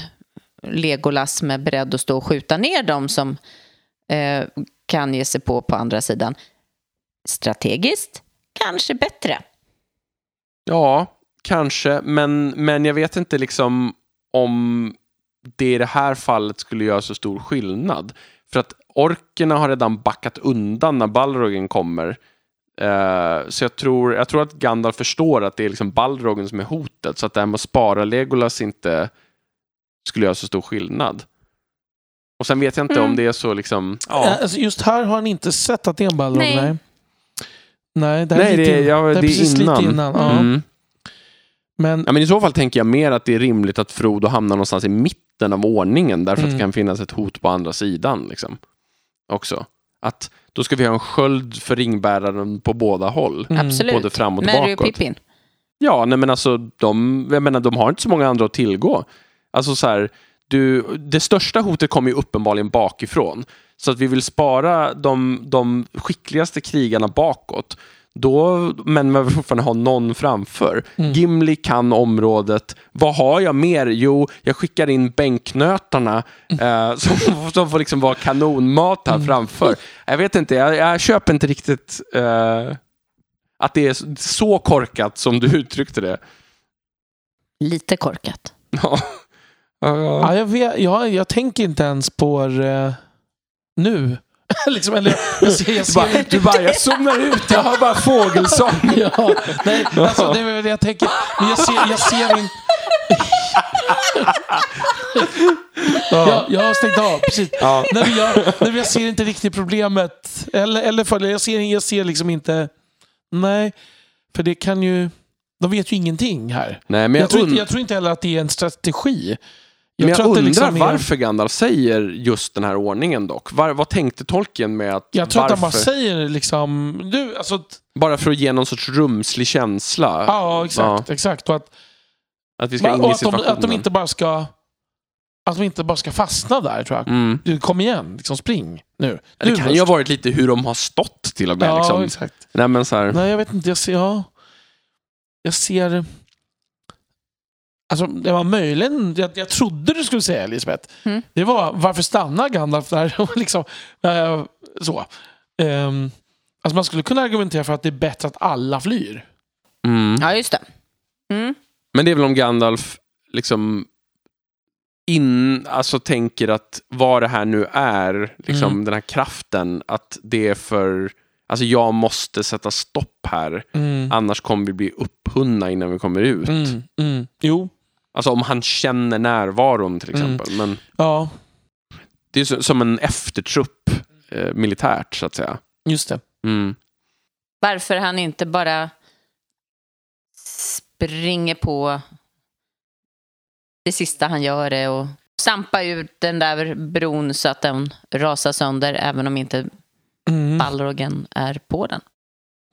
Legolas som är beredd att stå och skjuta ner dem som eh, kan ge sig på på andra sidan. Strategiskt, kanske bättre. Ja, kanske, men, men jag vet inte liksom om det i det här fallet skulle göra så stor skillnad. För att orkerna har redan backat undan när Balrogen kommer. Eh, så jag tror, jag tror att Gandalf förstår att det är liksom Balrogen som är hotet. Så att det här med att spara Legolas inte skulle göra så stor skillnad. Och sen vet jag inte Mm. om det är så liksom... Ja. Ja. Alltså just här har han inte sett att det är en Balrog. Nej. Nej. Nej, det här Nej, är, lite det ja, det är det är precis innan. lite innan. Ja. Mm. Men Ja, men I så fall tänker jag mer att det är rimligt att Frodo hamnar någonstans i mitten av ordningen därför att Mm. det kan finnas ett hot på andra sidan. Liksom. Också. Att då ska vi ha en sköld för ringbäraren på båda håll. Mm. Absolut. Både framåt och Mary och bakåt. Pippin. Ja, nej, men alltså de, jag menar, de har inte så många andra att tillgå. Alltså så här, du, det största hotet kommer ju uppenbarligen bakifrån. Så att vi vill spara de, de skickligaste krigarna bakåt. Då, men man vill fortfarande ha någon framför. Mm. Gimli kan området. Vad har jag mer? Jo, jag skickar in bänknötarna eh, som, som får liksom vara kanonmat här framför. Jag vet inte, jag, jag köper inte riktigt eh, att det är så- korkat som du uttryckte det. Lite korkat. Ja. Ja, ja, jag, vet, jag, jag tänker inte ens på det nu. liksom, eller, jag ser, jag Du bara, ser, du bara, jag zoomar ut, jag har bara fågelsång. ja, nej, alltså, det är väl det jag tänker. Men jag ser, jag ser in... jag, jag har stängt av, precis. Ja. Nej, men jag, nej, jag ser inte riktigt problemet. Eller, eller för, jag, ser, jag ser liksom inte... Nej, för det kan ju... De vet ju ingenting här. Nej, men Jag, jag, tror, inte, jag tror inte heller att det är en strategi. Men jag tror att det undrar liksom är- varför Gandalf säger just den här ordningen dock. Var, vad tänkte tolken med att... Jag tror varför? att han bara säger liksom... Du, alltså, Bara för att ge någon sorts rumslig känsla. ja, exakt. exakt. Och att, Att vi ska in i att, de, situationen. att de inte bara ska... Att de inte bara ska fastna där, tror jag. Mm. Du, kom igen, liksom spring nu. Det Du kan först. ju ha varit lite hur de har stått till och med. Ja, liksom. exakt. Nej, men så här. Nej, jag vet inte. Jag ser... Ja, jag ser... Alltså, det var möjligen... Jag, jag trodde du skulle säga, Elisabeth. Mm. Det var varför stannar Gandalf där? Liksom, eh, så. Ehm, alltså man skulle kunna argumentera för att det är bättre att alla flyr. Mm. Ja, just det. Mm. Men det är väl om Gandalf liksom in, alltså tänker att vad det här nu är, liksom Mm. den här kraften, att det är för, alltså jag måste sätta stopp här, Mm. annars kommer vi bli upphunna innan vi kommer ut. Mm. Mm. Jo. Alltså om han känner närvaron till Mm. exempel. Men Ja, det är som en eftertrupp eh, militärt så att säga. just det. Mm. Varför han inte bara springer på det sista han gör är att sampa ut den där bron så att den rasar sönder även om inte Mm. Balrogen är på den.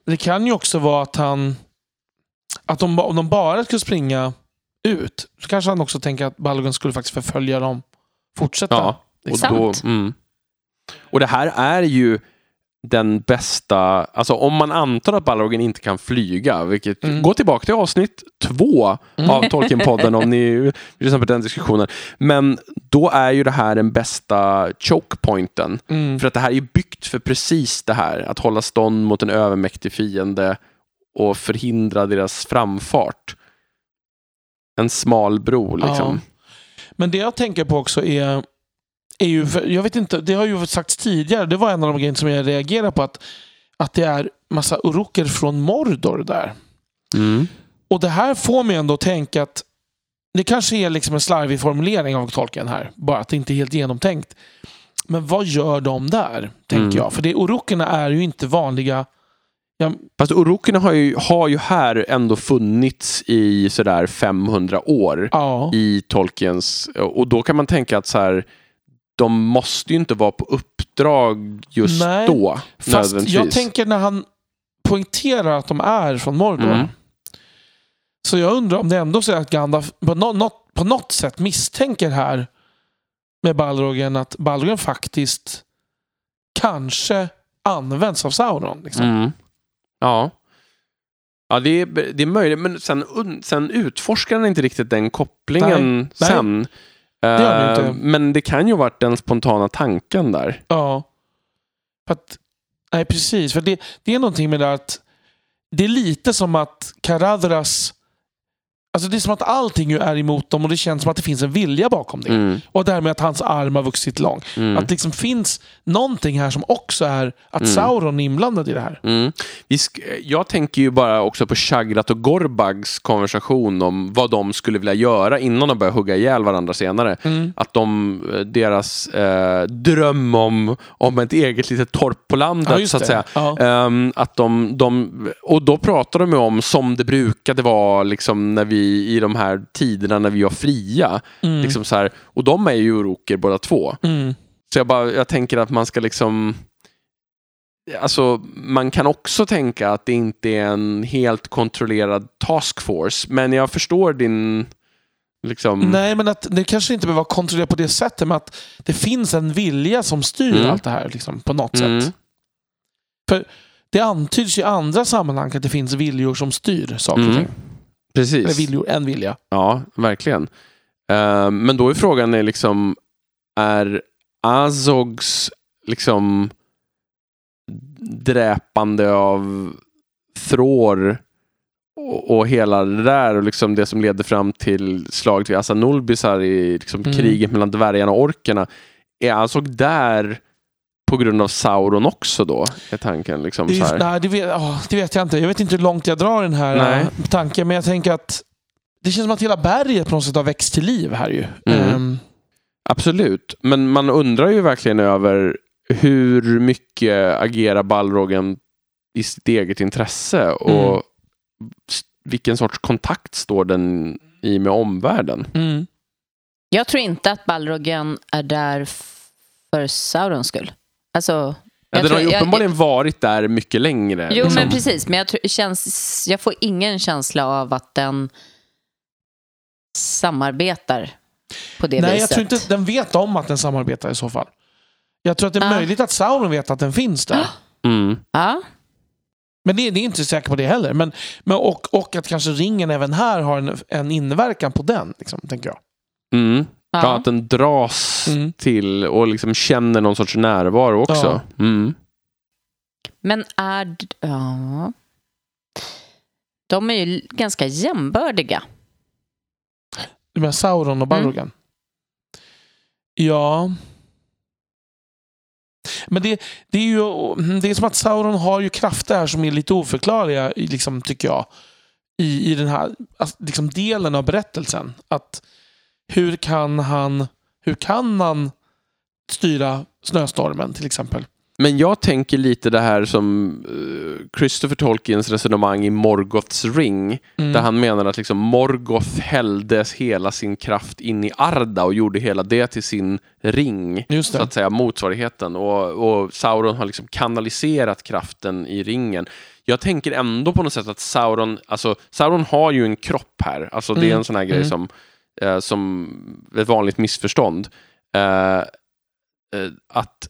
Det kan ju också vara att han... Att de, ba- om de bara skulle springa ut så kanske han också tänker att Balrogen skulle faktiskt förfölja dem. Fortsätta. Ja, och, då, mm. och det här är ju den bästa, alltså om man antar att Balrogen inte kan flyga, vilket, Mm. gå tillbaka till avsnitt två Mm. av Tolkien-podden om ni vill lyssna på den diskussionen. Men då är ju det här den bästa chokepointen. Mm. För att det här är ju byggt för precis det här, att hålla stånd mot en övermäktig fiende och förhindra deras framfart. En smal bro liksom. Men det jag tänker på också är, är ju, jag vet inte, det har ju sagts tidigare, det var en av de grejerna som jag reagerar på, att, att det är massa uruker från Mordor där. Mm. Och det här får mig ändå tänka att det kanske är liksom en slarvig formulering av tolken här, bara att det inte är helt genomtänkt. Men vad gör de där, tänker Mm. jag? För det, urukerna är ju inte vanliga... Ja, Fast Orokerna har ju, har ju här ändå funnits i sådär 500 år ja, i Tolkiens, och då kan man tänka att så här, de måste ju inte vara på uppdrag just Nej, då. fast jag tänker när han poängterar att de är från Mordor. Mm. Så jag undrar om det ändå så är att Gandalf på, nå- något, på något sätt misstänker här med Balrogen att Balrogen faktiskt kanske används av Sauron. Liksom. Mm. Ja. Ja, det är, det är möjligt, men sen, sen utforskar han inte riktigt den kopplingen Nej. sen. gör han Eh, inte. Men det kan ju ha varit den spontana tanken där. Ja. För att, nej, precis. För det, det är någonting med det att det är lite som att Caradras Alltså det är som att allting är emot dem och det känns som att det finns en vilja bakom det. Mm. Och det här med att hans arm har vuxit lång. Mm. Att det liksom finns någonting här som också är att Mm. Sauron är inblandad i det här. Mm. Jag tänker ju bara också på Shagrat och Gorbags konversation om vad de skulle vilja göra innan de börjar hugga ihjäl varandra senare. Mm. Att de, eh, deras eh, dröm om, om ett eget litet torp på landet Ja, så att säga. Ehm, att de, de, och då pratar de ju om som det brukade vara liksom, när vi, i de här tiderna när vi var fria. Mm. Liksom så här, och de är ju uroker båda två. Mm. Så jag, bara, jag tänker att man ska liksom... Alltså, man kan också tänka att det inte är en helt kontrollerad taskforce. Men jag förstår din... Liksom, Nej, men att det kanske inte behöver vara kontrollerat på det sättet, men att det finns en vilja som styr Mm. allt det här liksom, på något Mm. sätt. För det antyds i andra sammanhang att det finns viljor som styr saker och Mm. Eller Precis. viljor, en vilja. Ja, verkligen. Eh, men då är frågan är liksom, är Azogs liksom dräpande av Thrår och, och hela det där och liksom det som ledde fram till slaget vid Asanulbisar i liksom Mm. kriget mellan dvärgarna och orkerna. Är Azog där på grund av Sauron också då? Är tanken liksom Det, så är, här. nej, det, vet, ja, det vet jag inte. Jag vet inte hur långt jag drar den här Nej. äh, tanken, men jag tänker att det känns som att hela berget på något sätt har växt till liv här ju. Mm. Ehm, Absolut, men man undrar ju verkligen över hur mycket agerar Balrogen i sitt eget intresse och Mm. vilken sorts kontakt står den i med omvärlden? mm. Jag tror inte att Balrogen är där för Saurons skull. Alltså, Ja, jag den har ju jag- uppenbarligen varit där mycket längre. Jo, liksom. men precis. Men jag, tror, känns, jag får ingen känsla av att den samarbetar på det Nej, jag viset. tror inte den vet om att den samarbetar i så fall. Jag tror att det är Ah. möjligt att Sauron vet att den finns där. Mm. Ja, Men det, det är inte säker på det heller. Men, men, och, och att kanske ringen även här har en, en inverkan på den, liksom, tänker jag. Mm. Ja. ja. att den dras Mm. till och liksom känner någon sorts närvaro också. Mm. Men är... Ja. De är ju ganska jämbördiga. Du menar Sauron och Balrogen? Ja. Men det, det är ju det är som att Sauron har ju krafter här som är lite oförklarliga, liksom, tycker jag. i, i den här alltså, liksom delen av berättelsen. Att hur kan han, hur kan han styra snöstormen till exempel? Men jag tänker lite det här som eh, Christopher Tolkiens resonemang i Morgoths ring. Mm. Där han menar att liksom Morgoth hällde hela sin kraft in i Arda och gjorde hela det till sin ring. Så att säga motsvarigheten. Och, och Sauron har liksom kanaliserat kraften i ringen. Jag tänker ändå på något sätt att Sauron, alltså Sauron har ju en kropp här. Alltså det är Mm. en sån här grej Mm. som, eh, som ett vanligt missförstånd. Eh, eh, att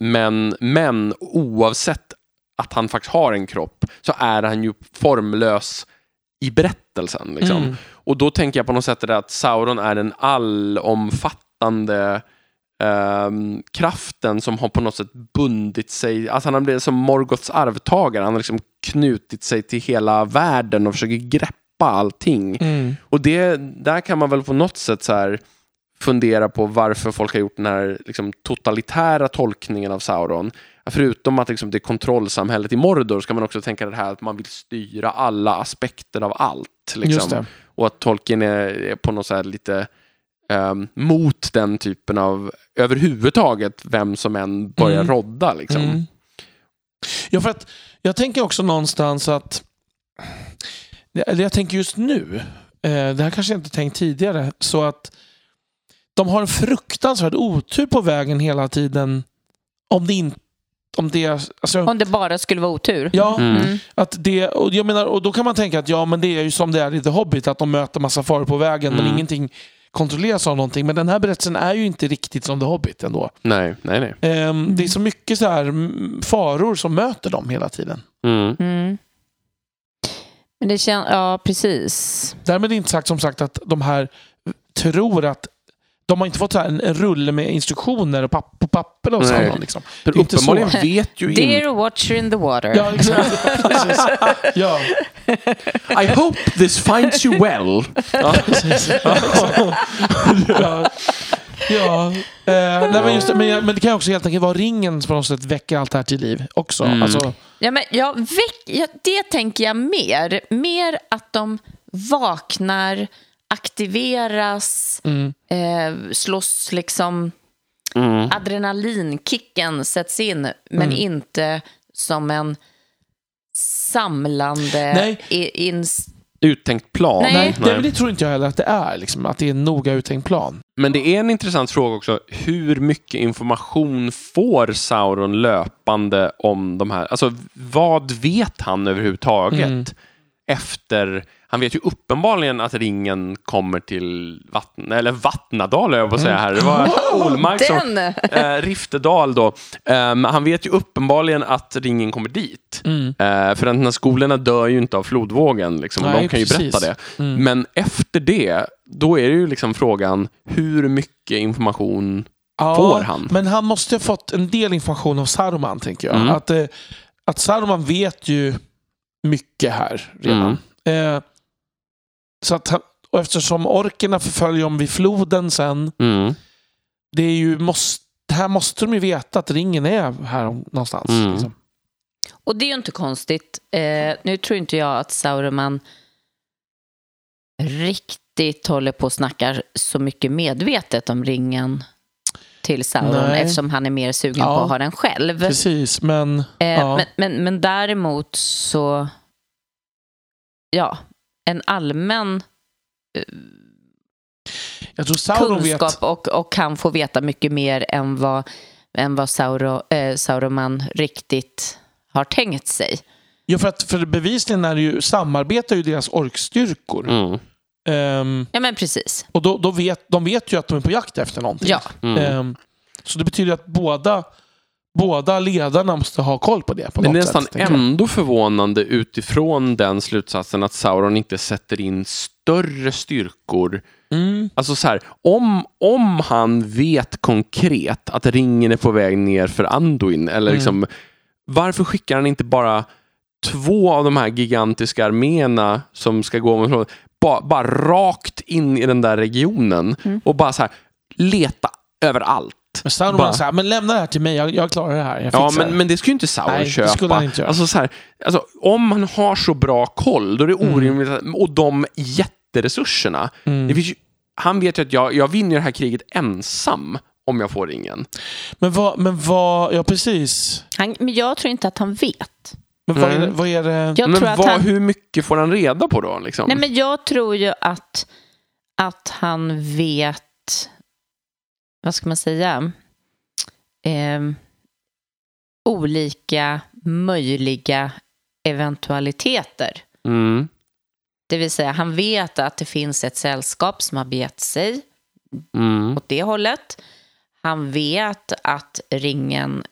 men, men oavsett att han faktiskt har en kropp så är han ju formlös i berättelsen. Liksom. Mm. Och då tänker jag på något sätt att Sauron är den allomfattande ehm, kraften som har på något sätt bundit sig, alltså han har blivit som Morgoths arvtagare, han har liksom knutit sig till hela världen och försöker greppa allting. Mm. Och det, där kan man väl på något sätt så här fundera på varför folk har gjort den här liksom, totalitära tolkningen av Sauron. Förutom att liksom, det är kontrollsamhället i Mordor ska man också tänka det här att man vill styra alla aspekter av allt. Liksom. Och att Tolkien är, är på något sätt lite ehm, mot den typen av, överhuvudtaget, vem som än börjar Mm. rodda. Liksom. Mm. Ja, för att jag tänker också någonstans att, eller jag tänker just nu, eh, det här kanske jag inte tänkt tidigare, så att de har en fruktansvärd otur på vägen hela tiden. Om det inte, om det, alltså, Om det bara skulle vara otur. ja, Mm. Mm. att det, och jag menar, och då kan man tänka att ja, men det är ju som det är i The Hobbit, att de möter massa faror på vägen, men Mm. ingenting kontrolleras av någonting. Men den här berättelsen är ju inte riktigt som The Hobbit ändå. Nej, nej, nej. Ehm, Det är så mycket så här mm, faror som möter dem hela tiden. Mm. Men det känns, ja precis. Därmed inte sagt som sagt att de här tror att de har inte fått så här en, en rulle med instruktioner och papp, på papper och sånt. Liksom. För Det är inte uppenbarligen så. vet ju inte... Dear watcher in the water. Ja, exakt. Precis. Ja, I hope this finds you well. ja. precis. ja. Ja, eh, nej, men, just det, men, men det kan ju också helt enkelt vara ringen som på något sätt väcker allt det här till liv också. Mm. Alltså, Ja, men jag väck, ja, det tänker jag mer. Mer att de vaknar, aktiveras, mm, eh, slåss liksom... Mm. Adrenalinkicken sätts in, men Mm. inte som en samlande... Nej. I, ins- Uttänkt plan. Nej. nej, det, men det tror inte jag heller att det är. Liksom, att det är en noga uttänkt plan. Men det är en intressant fråga också. Hur mycket information får Sauron löpande om de här? Alltså, vad vet han överhuvudtaget Mm. Efter... Han vet ju uppenbarligen att ringen kommer till vatten, eller Vattnadal, höll jag på att säga här. Det var Olmark som... Den! Eh, Riftedal då. Men han vet ju uppenbarligen att ringen kommer dit. Mm. Eh, för att de här skolorna dör ju inte av flodvågen. Liksom, och Nej, de kan ju precis. berätta det. Mm. Men efter det, då är det ju liksom frågan hur mycket information Ja, får han? Men han måste ha fått en del information av Saruman, tänker jag. Mm. Att, eh, att Saruman vet ju mycket här redan. Eh, så att han, och eftersom orkerna förföljer dem vid floden sen, Mm. det är ju, måste, här måste de ju veta att ringen är här någonstans. Mm. Liksom. Och det är ju inte konstigt. Eh, nu tror inte jag att Sauroman riktigt håller på och snackar så mycket medvetet om ringen till Sauron Nej. eftersom han är mer sugen Ja. på att ha den själv. Precis, men... Eh, ja. men, men, men däremot så, ja, en allmän jag tror Sauron kunskap vet... och, och kan få veta mycket mer än vad, än vad Sauro, eh, Sauroman riktigt har tänkt sig. Ja, för, att, för bevisligen är det ju, samarbetar ju deras orkstyrkor. Mm. Ehm, Ja, men precis. och då, då vet, de vet ju att de är på jakt efter någonting. Ja. Mm. Ehm, så det betyder att båda, båda ledarna måste ha koll på det på Det är nästan sätt. ändå förvånande utifrån den slutsatsen att Sauron inte sätter in större styrkor. Mm. Alltså så här, om, om han vet konkret att ringen är på väg ner för Anduin, eller Mm. liksom, varför skickar han inte bara två av de här gigantiska arméerna som ska gå omkring, bara, bara rakt in i den där regionen Mm. och bara så här, leta överallt. Men Sauron Bara- var så här, men lämna det här till mig, jag, jag klarar det här. Jag Ja, men, det." men det skulle ju inte Sauron Nej, det köpa. skulle han inte göra. Alltså, så här, alltså, om man har så bra koll, då är det Mm. orimligt. att- Och de jätteresurserna. Mm. Det finns ju, han vet ju att jag, jag vinner det här kriget ensam om jag får ringen. Men vad, men vad, ja precis. Han, men jag tror inte att han vet. Men vad är, det- Nej. vad är det? Jag men vad, han... hur mycket får han reda på då? Liksom? Nej, men jag tror ju att, att han vet, vad ska man säga, Ehm, olika möjliga eventualiteter. mm, Det vill säga, han vet att det finns ett sällskap som har begett sig mm, åt det hållet. Han vet att ringen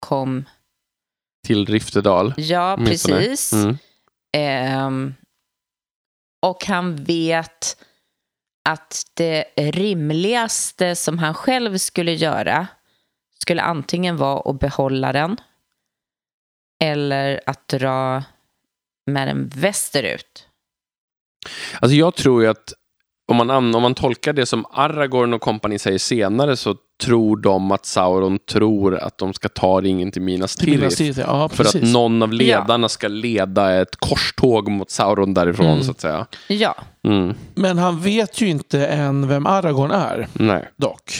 kom, till Riftedal. ja precis. Mm, Ehm, och han vet att det rimligaste som han själv skulle göra skulle antingen vara att behålla den eller att dra med den västerut. Alltså jag tror ju att om man, an- om man tolkar det som Aragorn och kompani säger senare så tror de att Sauron tror att de ska ta ringen till Minas Tirith. Ja, För att någon av ledarna ska leda ett korståg mot Sauron därifrån Mm. så att säga. Ja, Mm. Men han vet ju inte än vem Aragorn är, Nej. dock.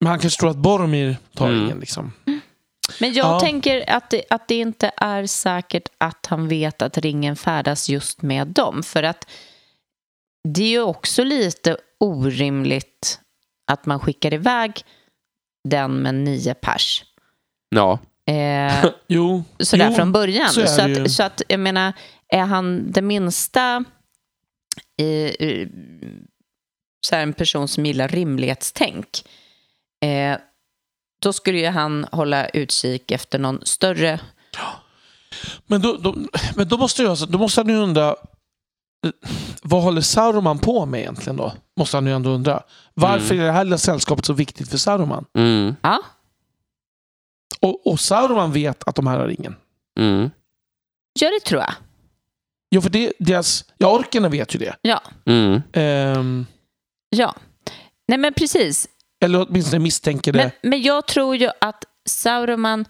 Men han kanske tror att Boromir tar Mm. ringen. Liksom. men jag Ja. tänker att det, att det inte är säkert att han vet att ringen färdas just med dem. För att det är ju också lite orimligt att man skickar iväg den med nio pers. Ja. Eh, Jo, sådär jo, från början. så Så, att, så att, jag menar, är han det minsta eh, eh, så här en person som gillar rimlighetstänk, eh, då skulle ju han hålla utkik efter någon större... Men då, då, men då måste, jag, då måste han ju undra, vad håller Sauron på med egentligen då? Måste han ju ändå undra. Varför Mm. är det här lilla sällskapet så viktigt för Sauron? Mm. Ja, Och, och Sauron vet att de här har ringen. Mm. ja det tror jag. Jo, för det, deras, ja, orkerna vet ju det. Ja, Mm. Ehm, ja. Nej men precis. eller åtminstone misstänker det. Men, men jag tror ju att Sauron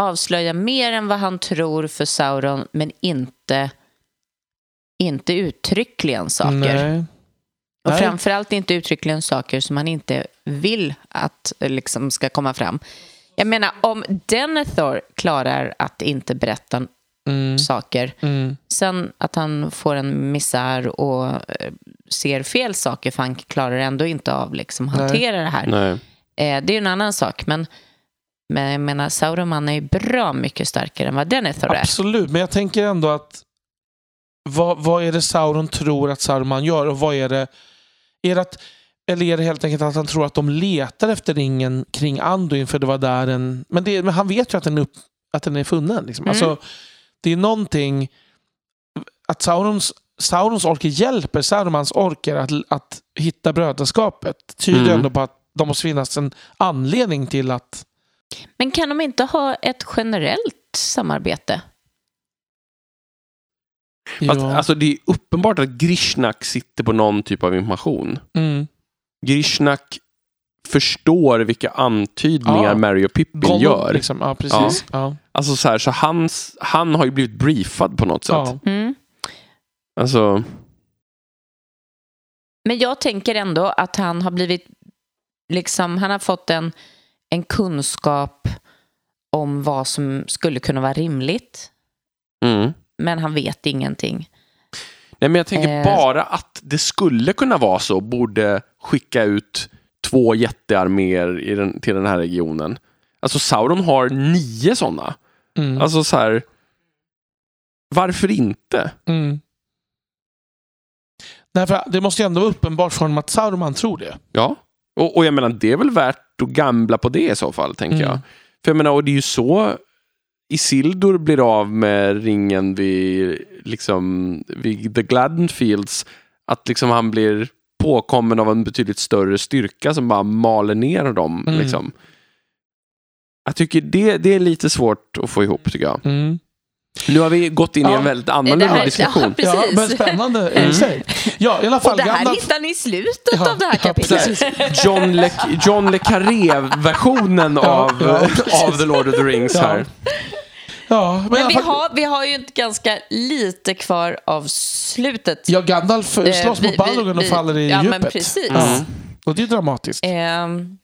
avslöjar mer än vad han tror för Sauron, men inte, inte uttryckligen saker. Nej. Och Nej. framförallt inte uttryckligen saker som man inte vill att liksom, ska komma fram. Jag menar, om Denethor klarar att inte berätta Mm, saker, mm, sen att han får en misär och eh, ser fel saker, för han klarar ändå inte av liksom, Nej. hantera det här. Nej. Eh, det är en annan sak, men, men jag menar, Sauron är ju bra mycket starkare än vad Denethor är. absolut, men jag tänker ändå att vad, vad är det Sauron tror att Saruman gör och vad är det... Är det att, eller är det helt enkelt att han tror att de letar efter ringen kring Anduin för det var där den... Men, det, men han vet ju att den är, upp, att den är funnen. Liksom. Mm. Alltså, det är någonting... Att Saurons, Saurons orker hjälper Sarumans orker att, att hitta brödraskapet tyder Mm. ändå på att det måste finnas en anledning till att... Men kan de inte ha ett generellt samarbete? Fast, Ja. alltså, det är uppenbart att Grishnak sitter på någon typ av information. mm. Grishnak förstår vilka antydningar Ja. Mary och Pippin Gollum, gör. Liksom. Ja, precis. Ja. Alltså så här, så hans, han har ju blivit briefad på något sätt. Ja. Mm. Alltså, Men jag tänker ändå att han har blivit, liksom, han har fått en, en kunskap om vad som skulle kunna vara rimligt, mm. Men han vet ingenting. Nej, men jag tänker Eh. bara att det skulle kunna vara så borde skicka ut två jättearméer i den, till den här regionen. Alltså Sauron har nio sådana. Mm. Alltså så här, varför inte? Mm. Därför, det måste ju ändå vara uppenbart för honom att Sauron tror det. Ja, och, och jag menar det är väl värt att gambla på det i så fall, tänker Mm. jag. För jag menar, och det är ju så Isildur blir av med ringen vid, liksom, vid The Gladdenfields, att liksom han blir påkommen av en betydligt större styrka som bara maler ner dem. Mm. Liksom. Jag tycker det, det är lite svårt att få ihop, tycker jag. Mm. Nu har vi gått in i Ja. en väldigt annorlunda här- diskussion. Ja, Ja, men spännande i sig. Ja, i alla fall Och det här Gandalf. hittar ni i slutet Ja, av det här kapitlet. John Le, John Le Carré-versionen Ja, av, ja, precis. av The Lord of the Rings Ja. här. Ja, men, Men vi fall, har, vi har ju inte ganska lite kvar av slutet. ja, Gandalf Eh, slåss vi- mot Balrog och faller i ja, men djupet. precis. Ja. Och det är dramatiskt. Ehm,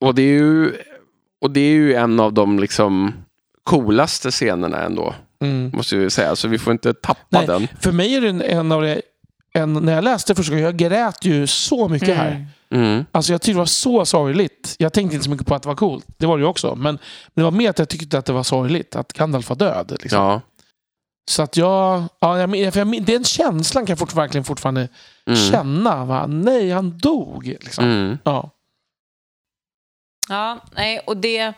Och det är ju, och det är ju en av de liksom coolaste scenerna ändå, Mm. måste vi säga. Så vi får inte tappa Nej, den. För mig är det en, av det, en, när jag läste första gången, jag grät ju så mycket här. mm. Mm. Alltså jag tyckte det var så sorgligt. Jag tänkte inte så mycket på att det var coolt. Det var det ju också. Men det var mer att jag tyckte att det var sorgligt att Gandalf var död. Liksom. Ja. Så att jag... Ja, jag, jag den känslan kan jag fort, verkligen fortfarande Mm. känna. Va? Nej, han dog. Liksom. Mm. Ja. Ja, nej, och det,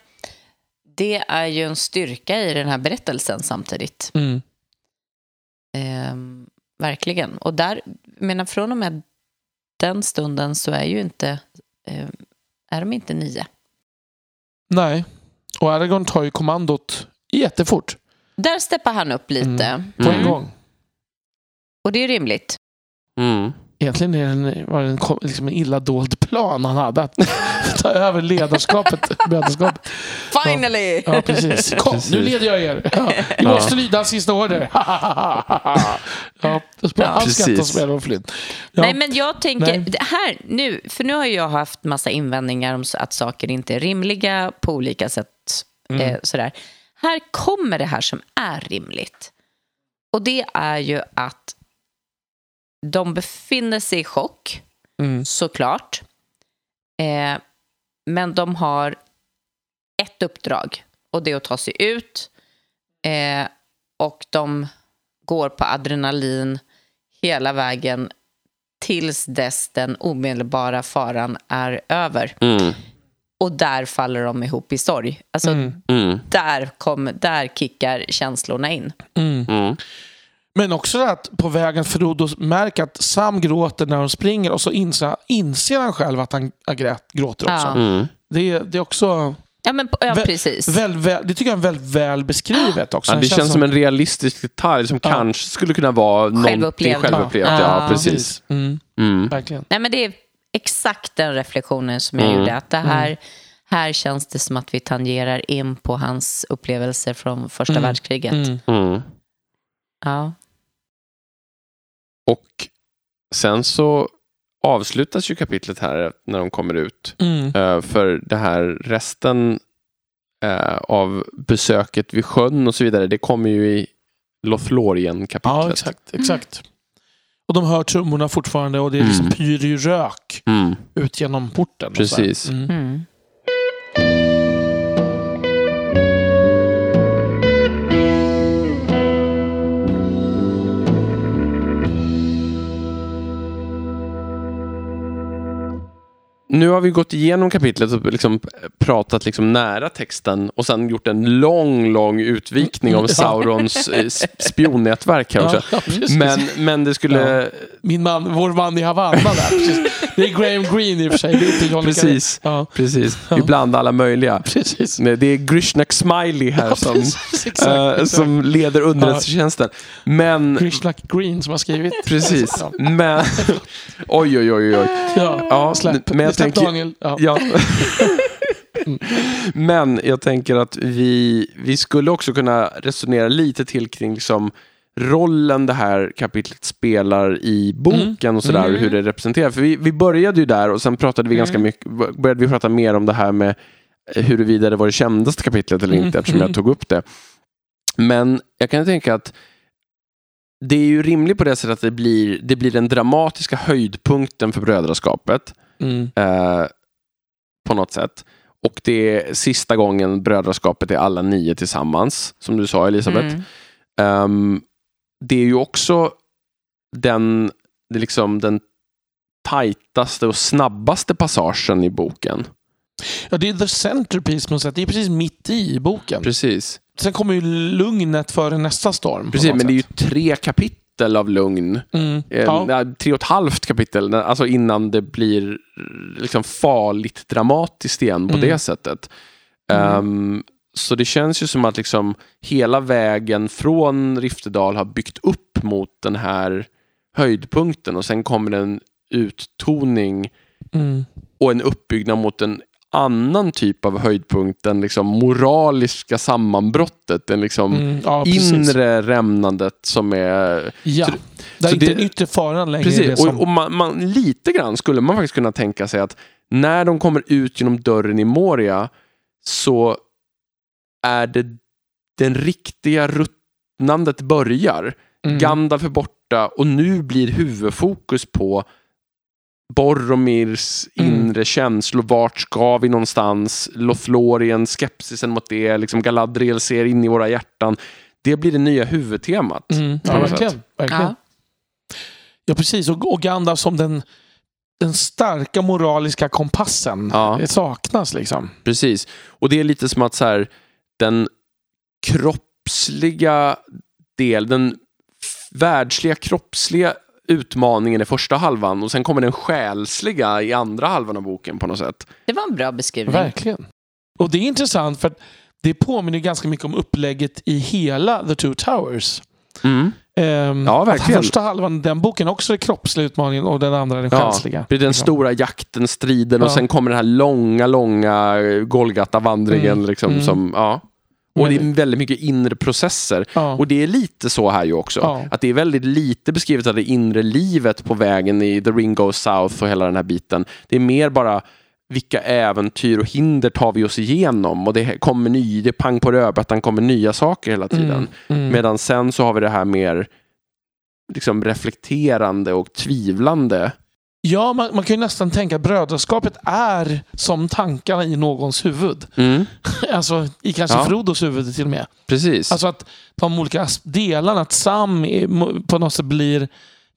det är ju en styrka i den här berättelsen samtidigt. Mm. Ehm, verkligen. Och där, menar från och med den stunden så är ju inte, ehm, är de inte nio. Nej. Och Aragorn tar ju kommandot jättefort. Där steppar han upp lite. Mm. På en Mm. gång. Och det är rimligt. Mm. Egentligen är det en, var det en, liksom en illa dold plan han hade. Att ta över ledarskapet. brödraskapet. Finally! Ja, precis. Kom, Precis. nu leder jag er. Ja, ni Ja. måste lyda sista order. ja, då spelar Ja, all precis. skatt och spelar och flytt. Ja. Nej, men jag tänker, Nej. det här nu, för nu har jag haft massa invändningar om att saker inte är rimliga på olika sätt. Mm. Eh, sådär. Här kommer det här som är rimligt. Och det är ju att de befinner sig i chock, Mm. såklart. Eh, men de har ett uppdrag och det är att ta sig ut. Eh, och de går på adrenalin hela vägen tills dess den omedelbara faran är över. Mm. Och där faller de ihop i sorg. Alltså, Mm. Mm. där, kom, där kickar känslorna in. Mm. Mm. Men också att på vägen Frodo märker att Sam gråter när de springer och så inser, inser han själv att han grät, gråter också. Ja. Mm. Det, är, det är också Ja, men, ja precis. väl, väl, det tycker jag är väldigt väl beskrivet också. Ja, det känns som en realistisk detalj som Ja. kanske skulle kunna vara någonting Självupplevd. självupplevt. Ja, Ja. precis. Mm, Mm. verkligen. Nej, men det är exakt den reflektionen som jag Mm. gjorde. Att det här, här känns det som att vi tangerar in på hans upplevelser från första Mm. världskriget. Mm. Mm. Ja. Och sen så avslutas ju kapitlet här när de kommer ut. Mm. Eh, för det här resten eh, av besöket vid sjön och så vidare, det kommer ju i Lothlorien-kapitlet. Ja, exakt, exakt. Och de hör trummorna fortfarande och det är liksom Mm. pyr ju rök Mm. ut genom porten. och så här. Precis. Nu har vi gått igenom kapitlet och liksom pratat liksom nära texten och sen gjort en lång, lång utvikning om Ja. Saurons eh, spionnätverk här också. Ja, ja. Men, men det skulle... Min man, vår man i Havanna där. Precis. Det är Graham Greene i och för sig. Det är inte John. Precis. Ja, Precis, ibland alla möjliga. precis. Det är Grishnak Smiley här Ja, som, precis, exakt, eh, exakt. som leder underrättelsetjänsten. Men, Grishnak Green som har skrivit. precis, Ja. men, oj oj oj oj. Ja, Ja, släpp. men tänker- Daniel. Ja. Ja. Men jag tänker att vi, vi skulle också kunna resonera lite till kring liksom rollen det här kapitlet spelar i boken och sådär, Mm. hur det representerar. För vi, vi började ju där och sen pratade vi ganska Mm. mycket, började vi prata mer om det här med eh, huruvida det var det kändaste kapitlet eller Mm. inte, eftersom jag tog upp det. Men jag kan tänka att det är ju rimligt på det sättet att det blir, det blir den dramatiska höjdpunkten för brödraskapet Mm. eh, på något sätt. Och det är sista gången brödraskapet är alla nio tillsammans, som du sa Elisabeth. Mm. Ehm, det är ju också den, det är liksom den tajtaste och snabbaste passagen i boken. Ja, det är the centerpiece på något sätt. Det är precis mitt i boken. Precis, Sen kommer ju lugnet före nästa storm. Precis men det är ju sätt. tre kapitel av lugn. Mm. Eh, Ja. Tre och ett halvt kapitel, alltså innan det blir liksom farligt dramatiskt igen på Mm. det sättet. Ehm, så det känns ju som att liksom hela vägen från Riftedal har byggt upp mot den här höjdpunkten och sen kommer en uttoning Mm. och en uppbyggnad mot en annan typ av höjdpunkt, den liksom moraliska sammanbrottet, den liksom Mm. Ja, inre rämnandet som är... Ja. så- det är inte det- den yttre faran längre. det Precis, som, och, och man, man, lite grann skulle man faktiskt kunna tänka sig att när de kommer ut genom dörren i Moria så är det den riktiga ruttnandet börjar. mm. Gandalf är borta och nu blir huvudfokus på Boromirs Mm. inre känslor. Vart ska vi någonstans? Lothlorien, skepsisen mot det, liksom Galadriel ser in i våra hjärtan. Det blir det nya huvudtemat. Mm. Ja, verkligen. verkligen. Ja. Ja, precis. Och, och Gandalf som den, den starka moraliska kompassen. Ja. Det saknas liksom. Precis. Och det är lite som att så här, den kroppsliga del, den världsliga kroppsliga utmaningen i första halvan och sen kommer den själsliga i andra halvan av boken på något sätt. Det var en bra beskrivning. Verkligen. Och det är intressant för att det påminner ganska mycket om upplägget i hela The Two Towers. Ehm, Ja, att verkligen. Första halvan, den boken också är kroppsliga utmaningen och den andra är den Ja, själsliga. det blir den Liksom. stora jakten, striden och Ja. sen kommer den här långa, långa Golgata-vandringen. Mm. Liksom, Mm. som, ja. Och det är väldigt mycket inre processer. Ja. Och det är lite så här ju också. Ja. Att det är väldigt lite beskrivet av det inre livet på vägen i The Ring Goes South och hela den här biten. Det är mer bara vilka äventyr och hinder tar vi oss igenom och det kommer ny, det är pang på rödbetan kommer nya saker hela tiden. Mm, mm. Medan sen så har vi det här mer liksom reflekterande och tvivlande. Ja, man, man kan ju nästan tänka att brödraskapet är som tankarna i någons huvud. Mm, Alltså i kanske Ja. Frodos huvud till och med. precis. Alltså att de olika delarna, att Sam är, på något sätt blir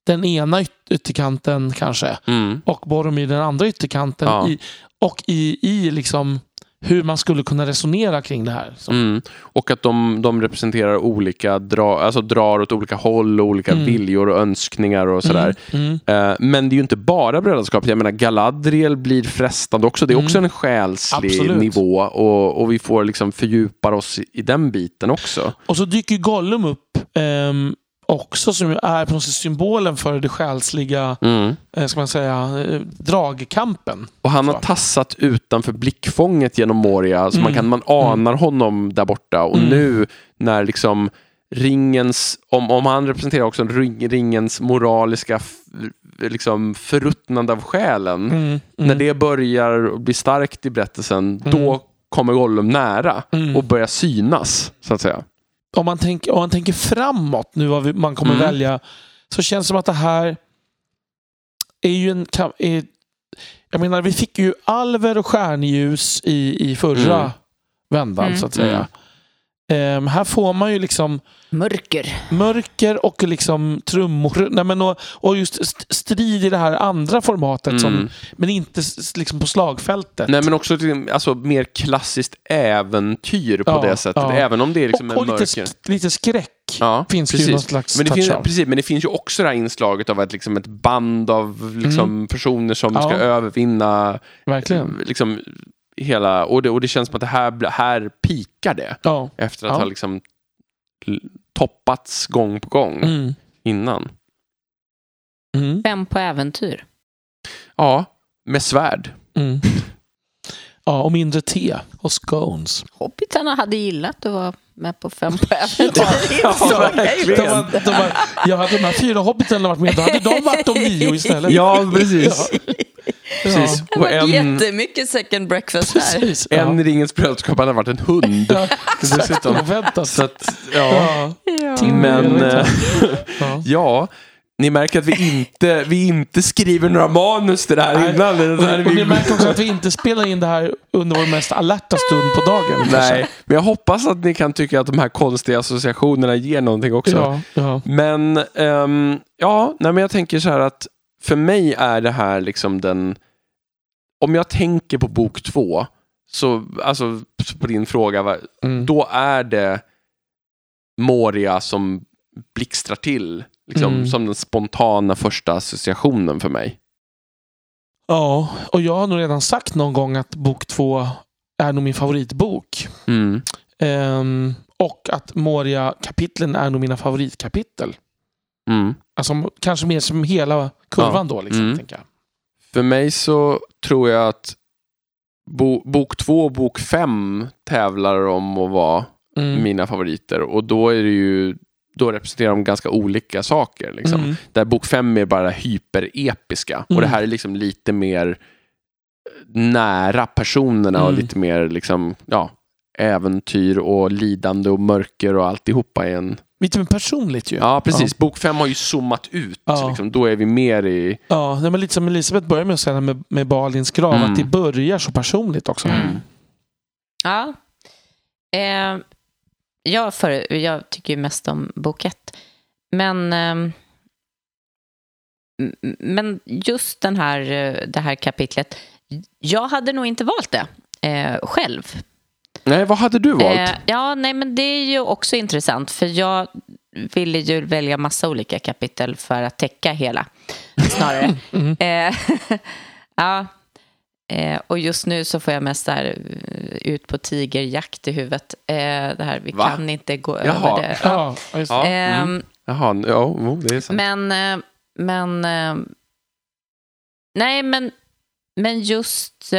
den ena yt- ytterkanten kanske mm, och Boromir den andra ytterkanten. Ja. I, och i, i liksom hur man skulle kunna resonera kring det här. Mm. Och att de, de representerar olika, dra, alltså drar åt olika håll och olika Mm. viljor och önskningar och sådär. Mm, mm. Eh, Men det är ju inte bara brödraskapet. Jag menar, Galadriel blir frestande också. Det är Mm. också en själslig Absolut. nivå och, och vi får liksom fördjupa oss i, i den biten också. Och så dyker Gollum upp ehm, också som är på något sätt symbolen för det själsliga, Mm. eh, ska man säga, eh, dragkampen. Och han har tassat utanför blickfånget genom Moria, så man, Mm. kan, man anar honom där borta. Och Mm. nu när liksom ringens, om, om han representerar också ring, ringens moraliska liksom förruttnande av själen, Mm, mm, när det börjar bli starkt i berättelsen, Mm. då kommer Gollum nära mm. och börjar synas, så att säga. Om, man tänker, om man tänker framåt, nu vad man kommer Mm. välja, så känns det som att det här är ju en... Är, jag menar, vi fick ju alver och stjärnljus i, i förra Mm. vändan, Mm. så att säga. Ehm, här får man ju liksom Mörker. mörker och liksom trummor. Nej, men och, och just st- strid i det här andra formatet, som, Mm. men inte liksom på slagfältet. Nej men också alltså, mer klassiskt äventyr på Ja, det sättet. ja. Även om det är liksom och och en lite, mörker. sk- lite skräck Ja, finns precis. ju någon slags Men det, finns, precis, men det finns ju också det här inslaget av att liksom ett band av liksom, personer som Mm. Ja. ska övervinna Verkligen. liksom, hela... Och det, och det känns som att det här, här pikar det Ja. efter att Ja. ha liksom toppats gång på gång Mm. innan. Mm. Fem på äventyr. Ja, med svärd. Mm. Ja, och mindre te och scones. Hobbitarna hade gillat att vara med på fem på äventyr. Ja, verkligen. De de var, jag hade de här fyra hobbiterna varit med, då hade de varit de nio istället. Ja, precis. Ja. Precis. Det Och var en, jättemycket second breakfast här. Precis. en ja. i Ringens brödraskap hade varit en hund. Ja, Dessutom. Så att, ja. Ja. Men eh, Ja. ni märker att vi inte, vi inte skriver några manus till det här Nej. innan. Och, här är och vi- ni märker också att vi inte spelar in det här under vår mest alerta stund på dagen. Nej, men jag hoppas att ni kan tycka att de här konstiga associationerna ger någonting också. Ja, ja. Men ehm, ja, nej, men jag tänker så här att för mig är det här liksom den... Om jag tänker på bok två, så alltså på din fråga, Mm. då är det Moria som blixtrar till. Liksom, Mm. Som den spontana första associationen för mig. ja, och jag har nog redan sagt någon gång att bok två är nog min favoritbok. Mm. Ehm, och att Moria-kapitlen är nog mina favoritkapitel. Mm. Alltså kanske mer som hela kurvan Ja. då. Liksom, Mm. tänker jag. För mig så tror jag att bo, bok två och bok fem tävlar om att vara Mm. mina favoriter. Och då är det ju då representerar de ganska olika saker. Liksom. Mm. Där bok fem är bara hyperepiska. Och Mm. det här är liksom lite mer nära personerna och Mm. lite mer liksom, ja, äventyr och lidande och mörker och alltihopa i en... Lite mer personligt ju. Ja, precis. Bok fem har ju zoomat ut. Ja. Liksom. Då är vi mer i... Ja, det var lite som Elisabeth började med att säga med, med Balins grav, Mm. att det börjar så personligt också. Mm. Ja. Eh, jag, för, jag tycker ju mest om bok ett. Men, m- men just den här, eh, det här kapitlet, jag hade nog inte valt det eh, själv. Nej, vad hade du valt? Eh, ja, nej, men det är ju också intressant, för jag ville ju välja massa olika kapitel för att täcka hela, snarare. Mm. Eh, ja. Eh, och just nu så får jag mest där eh, ut på tigerjakt i huvudet. Eh, det här, vi Va? kan inte gå Jaha. över det. Ja, just det. Ja, mm. Jaha, ja, jo, det är sant. Men, eh, men, nej, men, men just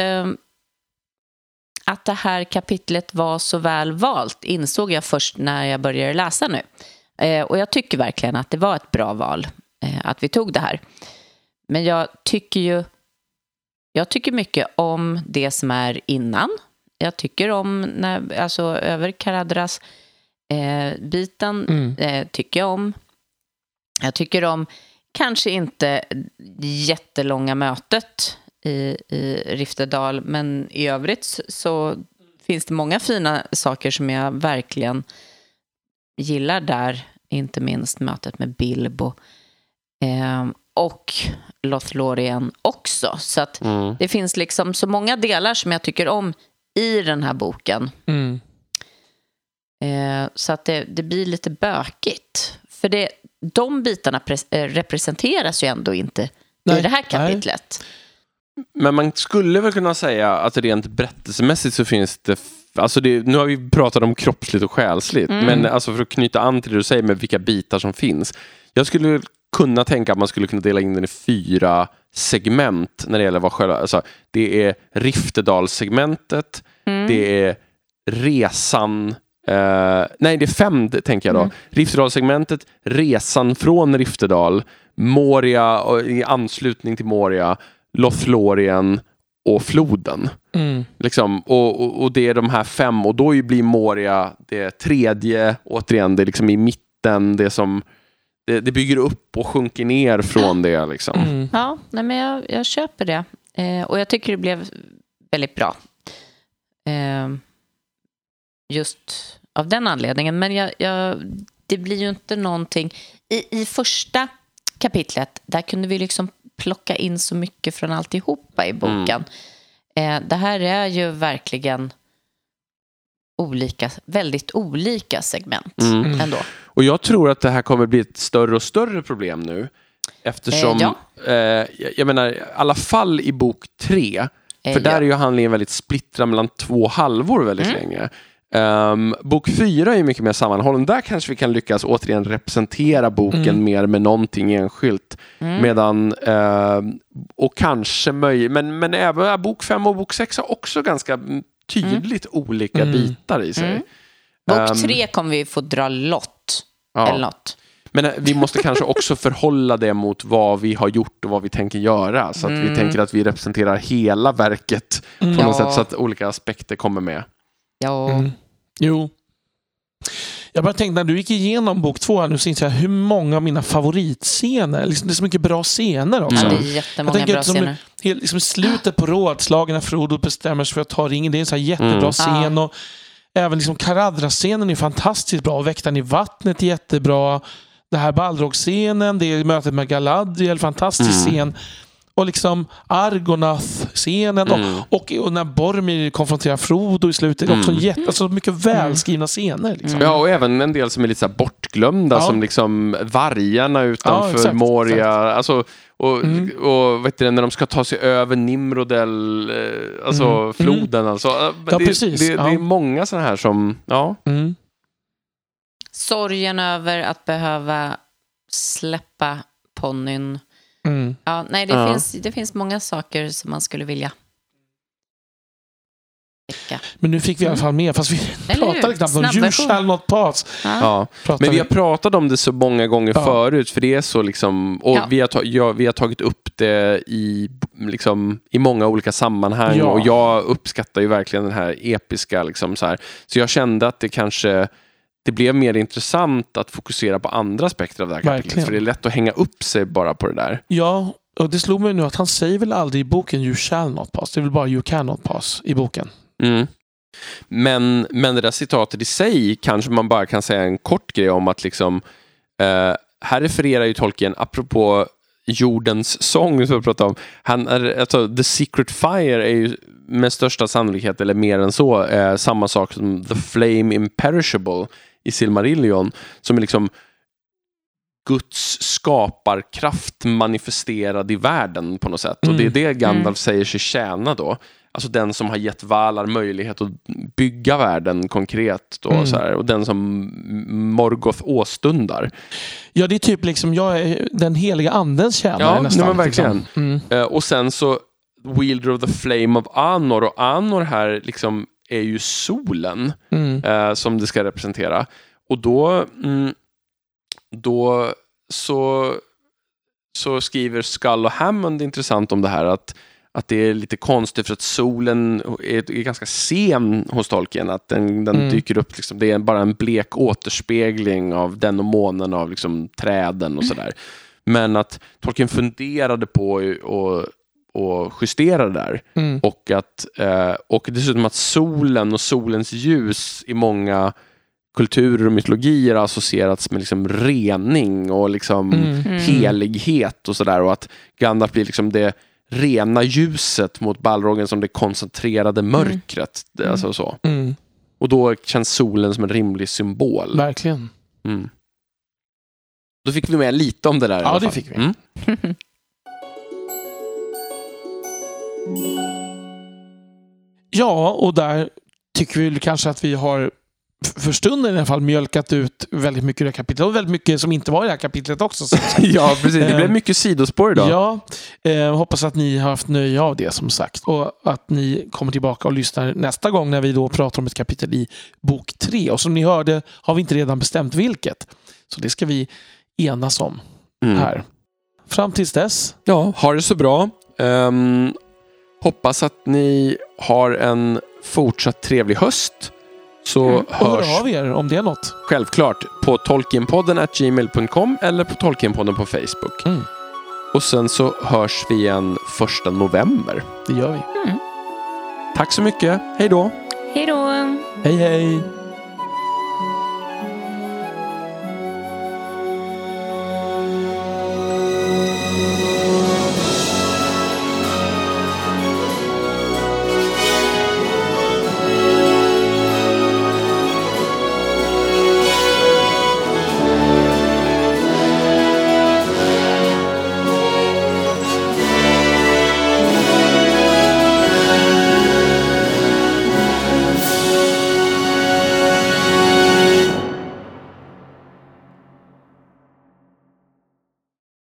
att det här kapitlet var så väl valt insåg jag först när jag började läsa nu. Eh, och jag tycker verkligen att det var ett bra val eh, att vi tog det här. Men jag tycker ju jag tycker mycket om det som är innan. Jag tycker om när, alltså över Karadras eh, biten Mm. eh, tycker jag om. Jag tycker om kanske inte jättelånga mötet i, i Riftedal, men i övrigt så, så finns det många fina saker som jag verkligen gillar där. Inte minst mötet med Bilbo eh, och Lothlorien också. Så att Mm. det finns liksom så många delar som jag tycker om i den här boken. Mm. Eh, så att det, det blir lite bökigt. För det, de bitarna pres- eh, representeras ju ändå inte i Nej, det här nej. Men man skulle väl kunna säga att rent berättelsemässigt så finns det Alltså det, nu har vi pratat om kroppsligt och själsligt, Mm. men alltså för att knyta an till det du säger med vilka bitar som finns. Jag skulle kunna tänka att man skulle kunna dela in den i fyra segment när det gäller vad själva, alltså, det är Riftedalssegmentet, Mm. det är resan, eh, nej det är fem tänker jag då. Mm. Riftedalssegmentet, resan från Riftedal, Moria och i anslutning till Moria, Lothlorien och floden. Mm. Liksom, och, och, och det är de här fem och då blir Moria det tredje, återigen, det är liksom i mitten, det som det, det bygger upp och sjunker ner från det. Liksom. Mm. Ja, nej, men jag, jag köper det. Eh, och jag tycker det blev väldigt bra. Eh, just av den anledningen. Men jag, jag, det blir ju inte någonting... I, I första kapitlet, där kunde vi liksom plocka in så mycket från alltihopa i boken. Eh, det här är ju verkligen olika, väldigt olika segment Mm. ändå. Och jag tror att det här kommer bli ett större och större problem nu. Eftersom, Eh, eh, jag- menar, i alla fall i bok tre, Eh, för där ja. är ju handlingen väldigt splittrad mellan två halvor väldigt Mm. länge. Ehm, bok fyra är mycket mer sammanhållen. Där kanske vi kan lyckas återigen representera boken Mm. mer med någonting enskilt. Mm. Medan, ehm, och kanske möjligt, men, men även bok fem och bok sex har också ganska mm, tydligt olika Mm. bitar i sig. Mm. Bok Ehm, tre kommer vi få dra lott ja. eller något. Men eh, vi måste kanske också förhålla det mot vad vi har gjort och vad vi tänker göra. Så att vi Mm. tänker att vi representerar hela verket på Mm. något Ja. sätt så att olika aspekter kommer med. Ja. Mm. Jo. Jag bara tänkte när du gick igenom bok två här nu så insåg jag hur många av mina favoritscener, liksom, det är så mycket bra scener också. Ja, det är Jag jättemånga tänker bra som scener. liksom slutet på rådslagen när Frodo bestämmer sig för att ta ringen. Det är en så här jättebra Mm. scen. Och även liksom Karadra-scenen är fantastiskt bra. Väktaren i vattnet är jättebra. Det här Balrog-scenen, det är mötet med Galadriel, fantastisk Mm. scen. Och liksom Argonath-scenen Mm. och, och, och när Boromir konfronterar Frodo i slutet. Är också Mm. jätte, alltså mycket välskrivna scener. Liksom. Ja, och även en del som är lite så här bortglömda, Ja. som liksom vargarna utanför exakt, Moria. exakt. Alltså, och, Mm. och vet du, när de ska ta sig över Nimrodel, eh, alltså Mm. floden. Alltså. Ja, Ja, det, precis. Det, det är Ja. många sådana här som, ja. Mm. Sorgen över att behöva släppa ponnyn. Mm. Ja, nej, det, Ja. Finns, det finns många saker som man skulle vilja. Men nu fick vi i alla fall med, fast vi Mm. Eller hur? pratade knappt om You shall not pass. Ja. ja. Men vi har pratat om det så många gånger Ja. förut, för det är så liksom, och Ja. vi, har ta, ja, vi har tagit upp det i, liksom, i många olika sammanhang Ja. och jag uppskattar ju verkligen den här episka, liksom, så, här. så jag kände att det kanske det blev mer intressant att fokusera på andra aspekter av det här kapitlet, Verkligen. för det är lätt att hänga upp sig bara på det där. Ja, och det slog mig nu att han säger väl aldrig i boken You shall not pass. Det är väl bara You cannot pass i boken. Mm. Men, men det där citatet i sig kanske man bara kan säga en kort grej om att liksom eh, här refererar ju Tolkien, apropå jordens sång som vi pratade om, han är, alltså, The Secret Fire är ju med största sannolikhet, eller mer än så, eh, samma sak som The Flame Imperishable i Silmarillion, som är liksom Guds skaparkraft manifesterad i världen på något sätt. Och det är det Gandalf Mm. säger sig tjäna då. Alltså den som har gett Valar möjlighet att bygga världen konkret. Då, Mm. så här, och den som Morgoth åstundar. Ja, det är typ liksom, jag är den heliga andens tjänare Ja, nästan. nej, men verkligen. Liksom. Mm. Eh, och sen så Wielder of the Flame of Anor. Och Anor här liksom är ju solen Mm. eh, som det ska representera. Och då, mm, då så, så skriver Skull och Hammond intressant om det här att, att det är lite konstigt för att solen är, är ganska sen hos Tolkien. Att den, den Mm. dyker upp, liksom, det är bara en blek återspegling av den och månen, av liksom, träden och sådär. Men att Tolkien funderade på att och justera det där. Mm. Och, att, eh, och dessutom att solen och solens ljus i många kulturer och mytologier har associerats med liksom rening och liksom Mm. Mm. helighet och sådär. Och att Gandalf blir liksom det rena ljuset mot Balrogen som det koncentrerade mörkret. Det, Alltså så. Mm. Och då känns solen som en rimlig symbol. Verkligen. Mm. Då fick vi med lite om det där. i Ja, det fick vi. Ja, och där tycker vi kanske att vi har för stunden i alla fall mjölkat ut väldigt mycket i det här kapitlet. Och väldigt mycket som inte var i det här kapitlet också. ja, precis. Det blev Eh, mycket sidospår idag. Ja, eh, hoppas att ni har haft nöje av det som sagt. Och att ni kommer tillbaka och lyssnar nästa gång när vi då pratar om ett kapitel i bok tre. Och som ni hörde har vi inte redan bestämt vilket. Så det ska vi enas om Mm. här. Fram tills dess. Ja, ha det så bra. Ehm, hoppas att ni har en fortsatt trevlig höst. Så Mm. Och hör hörs av er om det är något. självklart på tolkienpodden at gmail.com eller på Tolkienpodden på Facebook. Mm. Och sen så hörs vi igen första november. Det gör vi. Tack så mycket. Hej då! Hej då! Hej hej!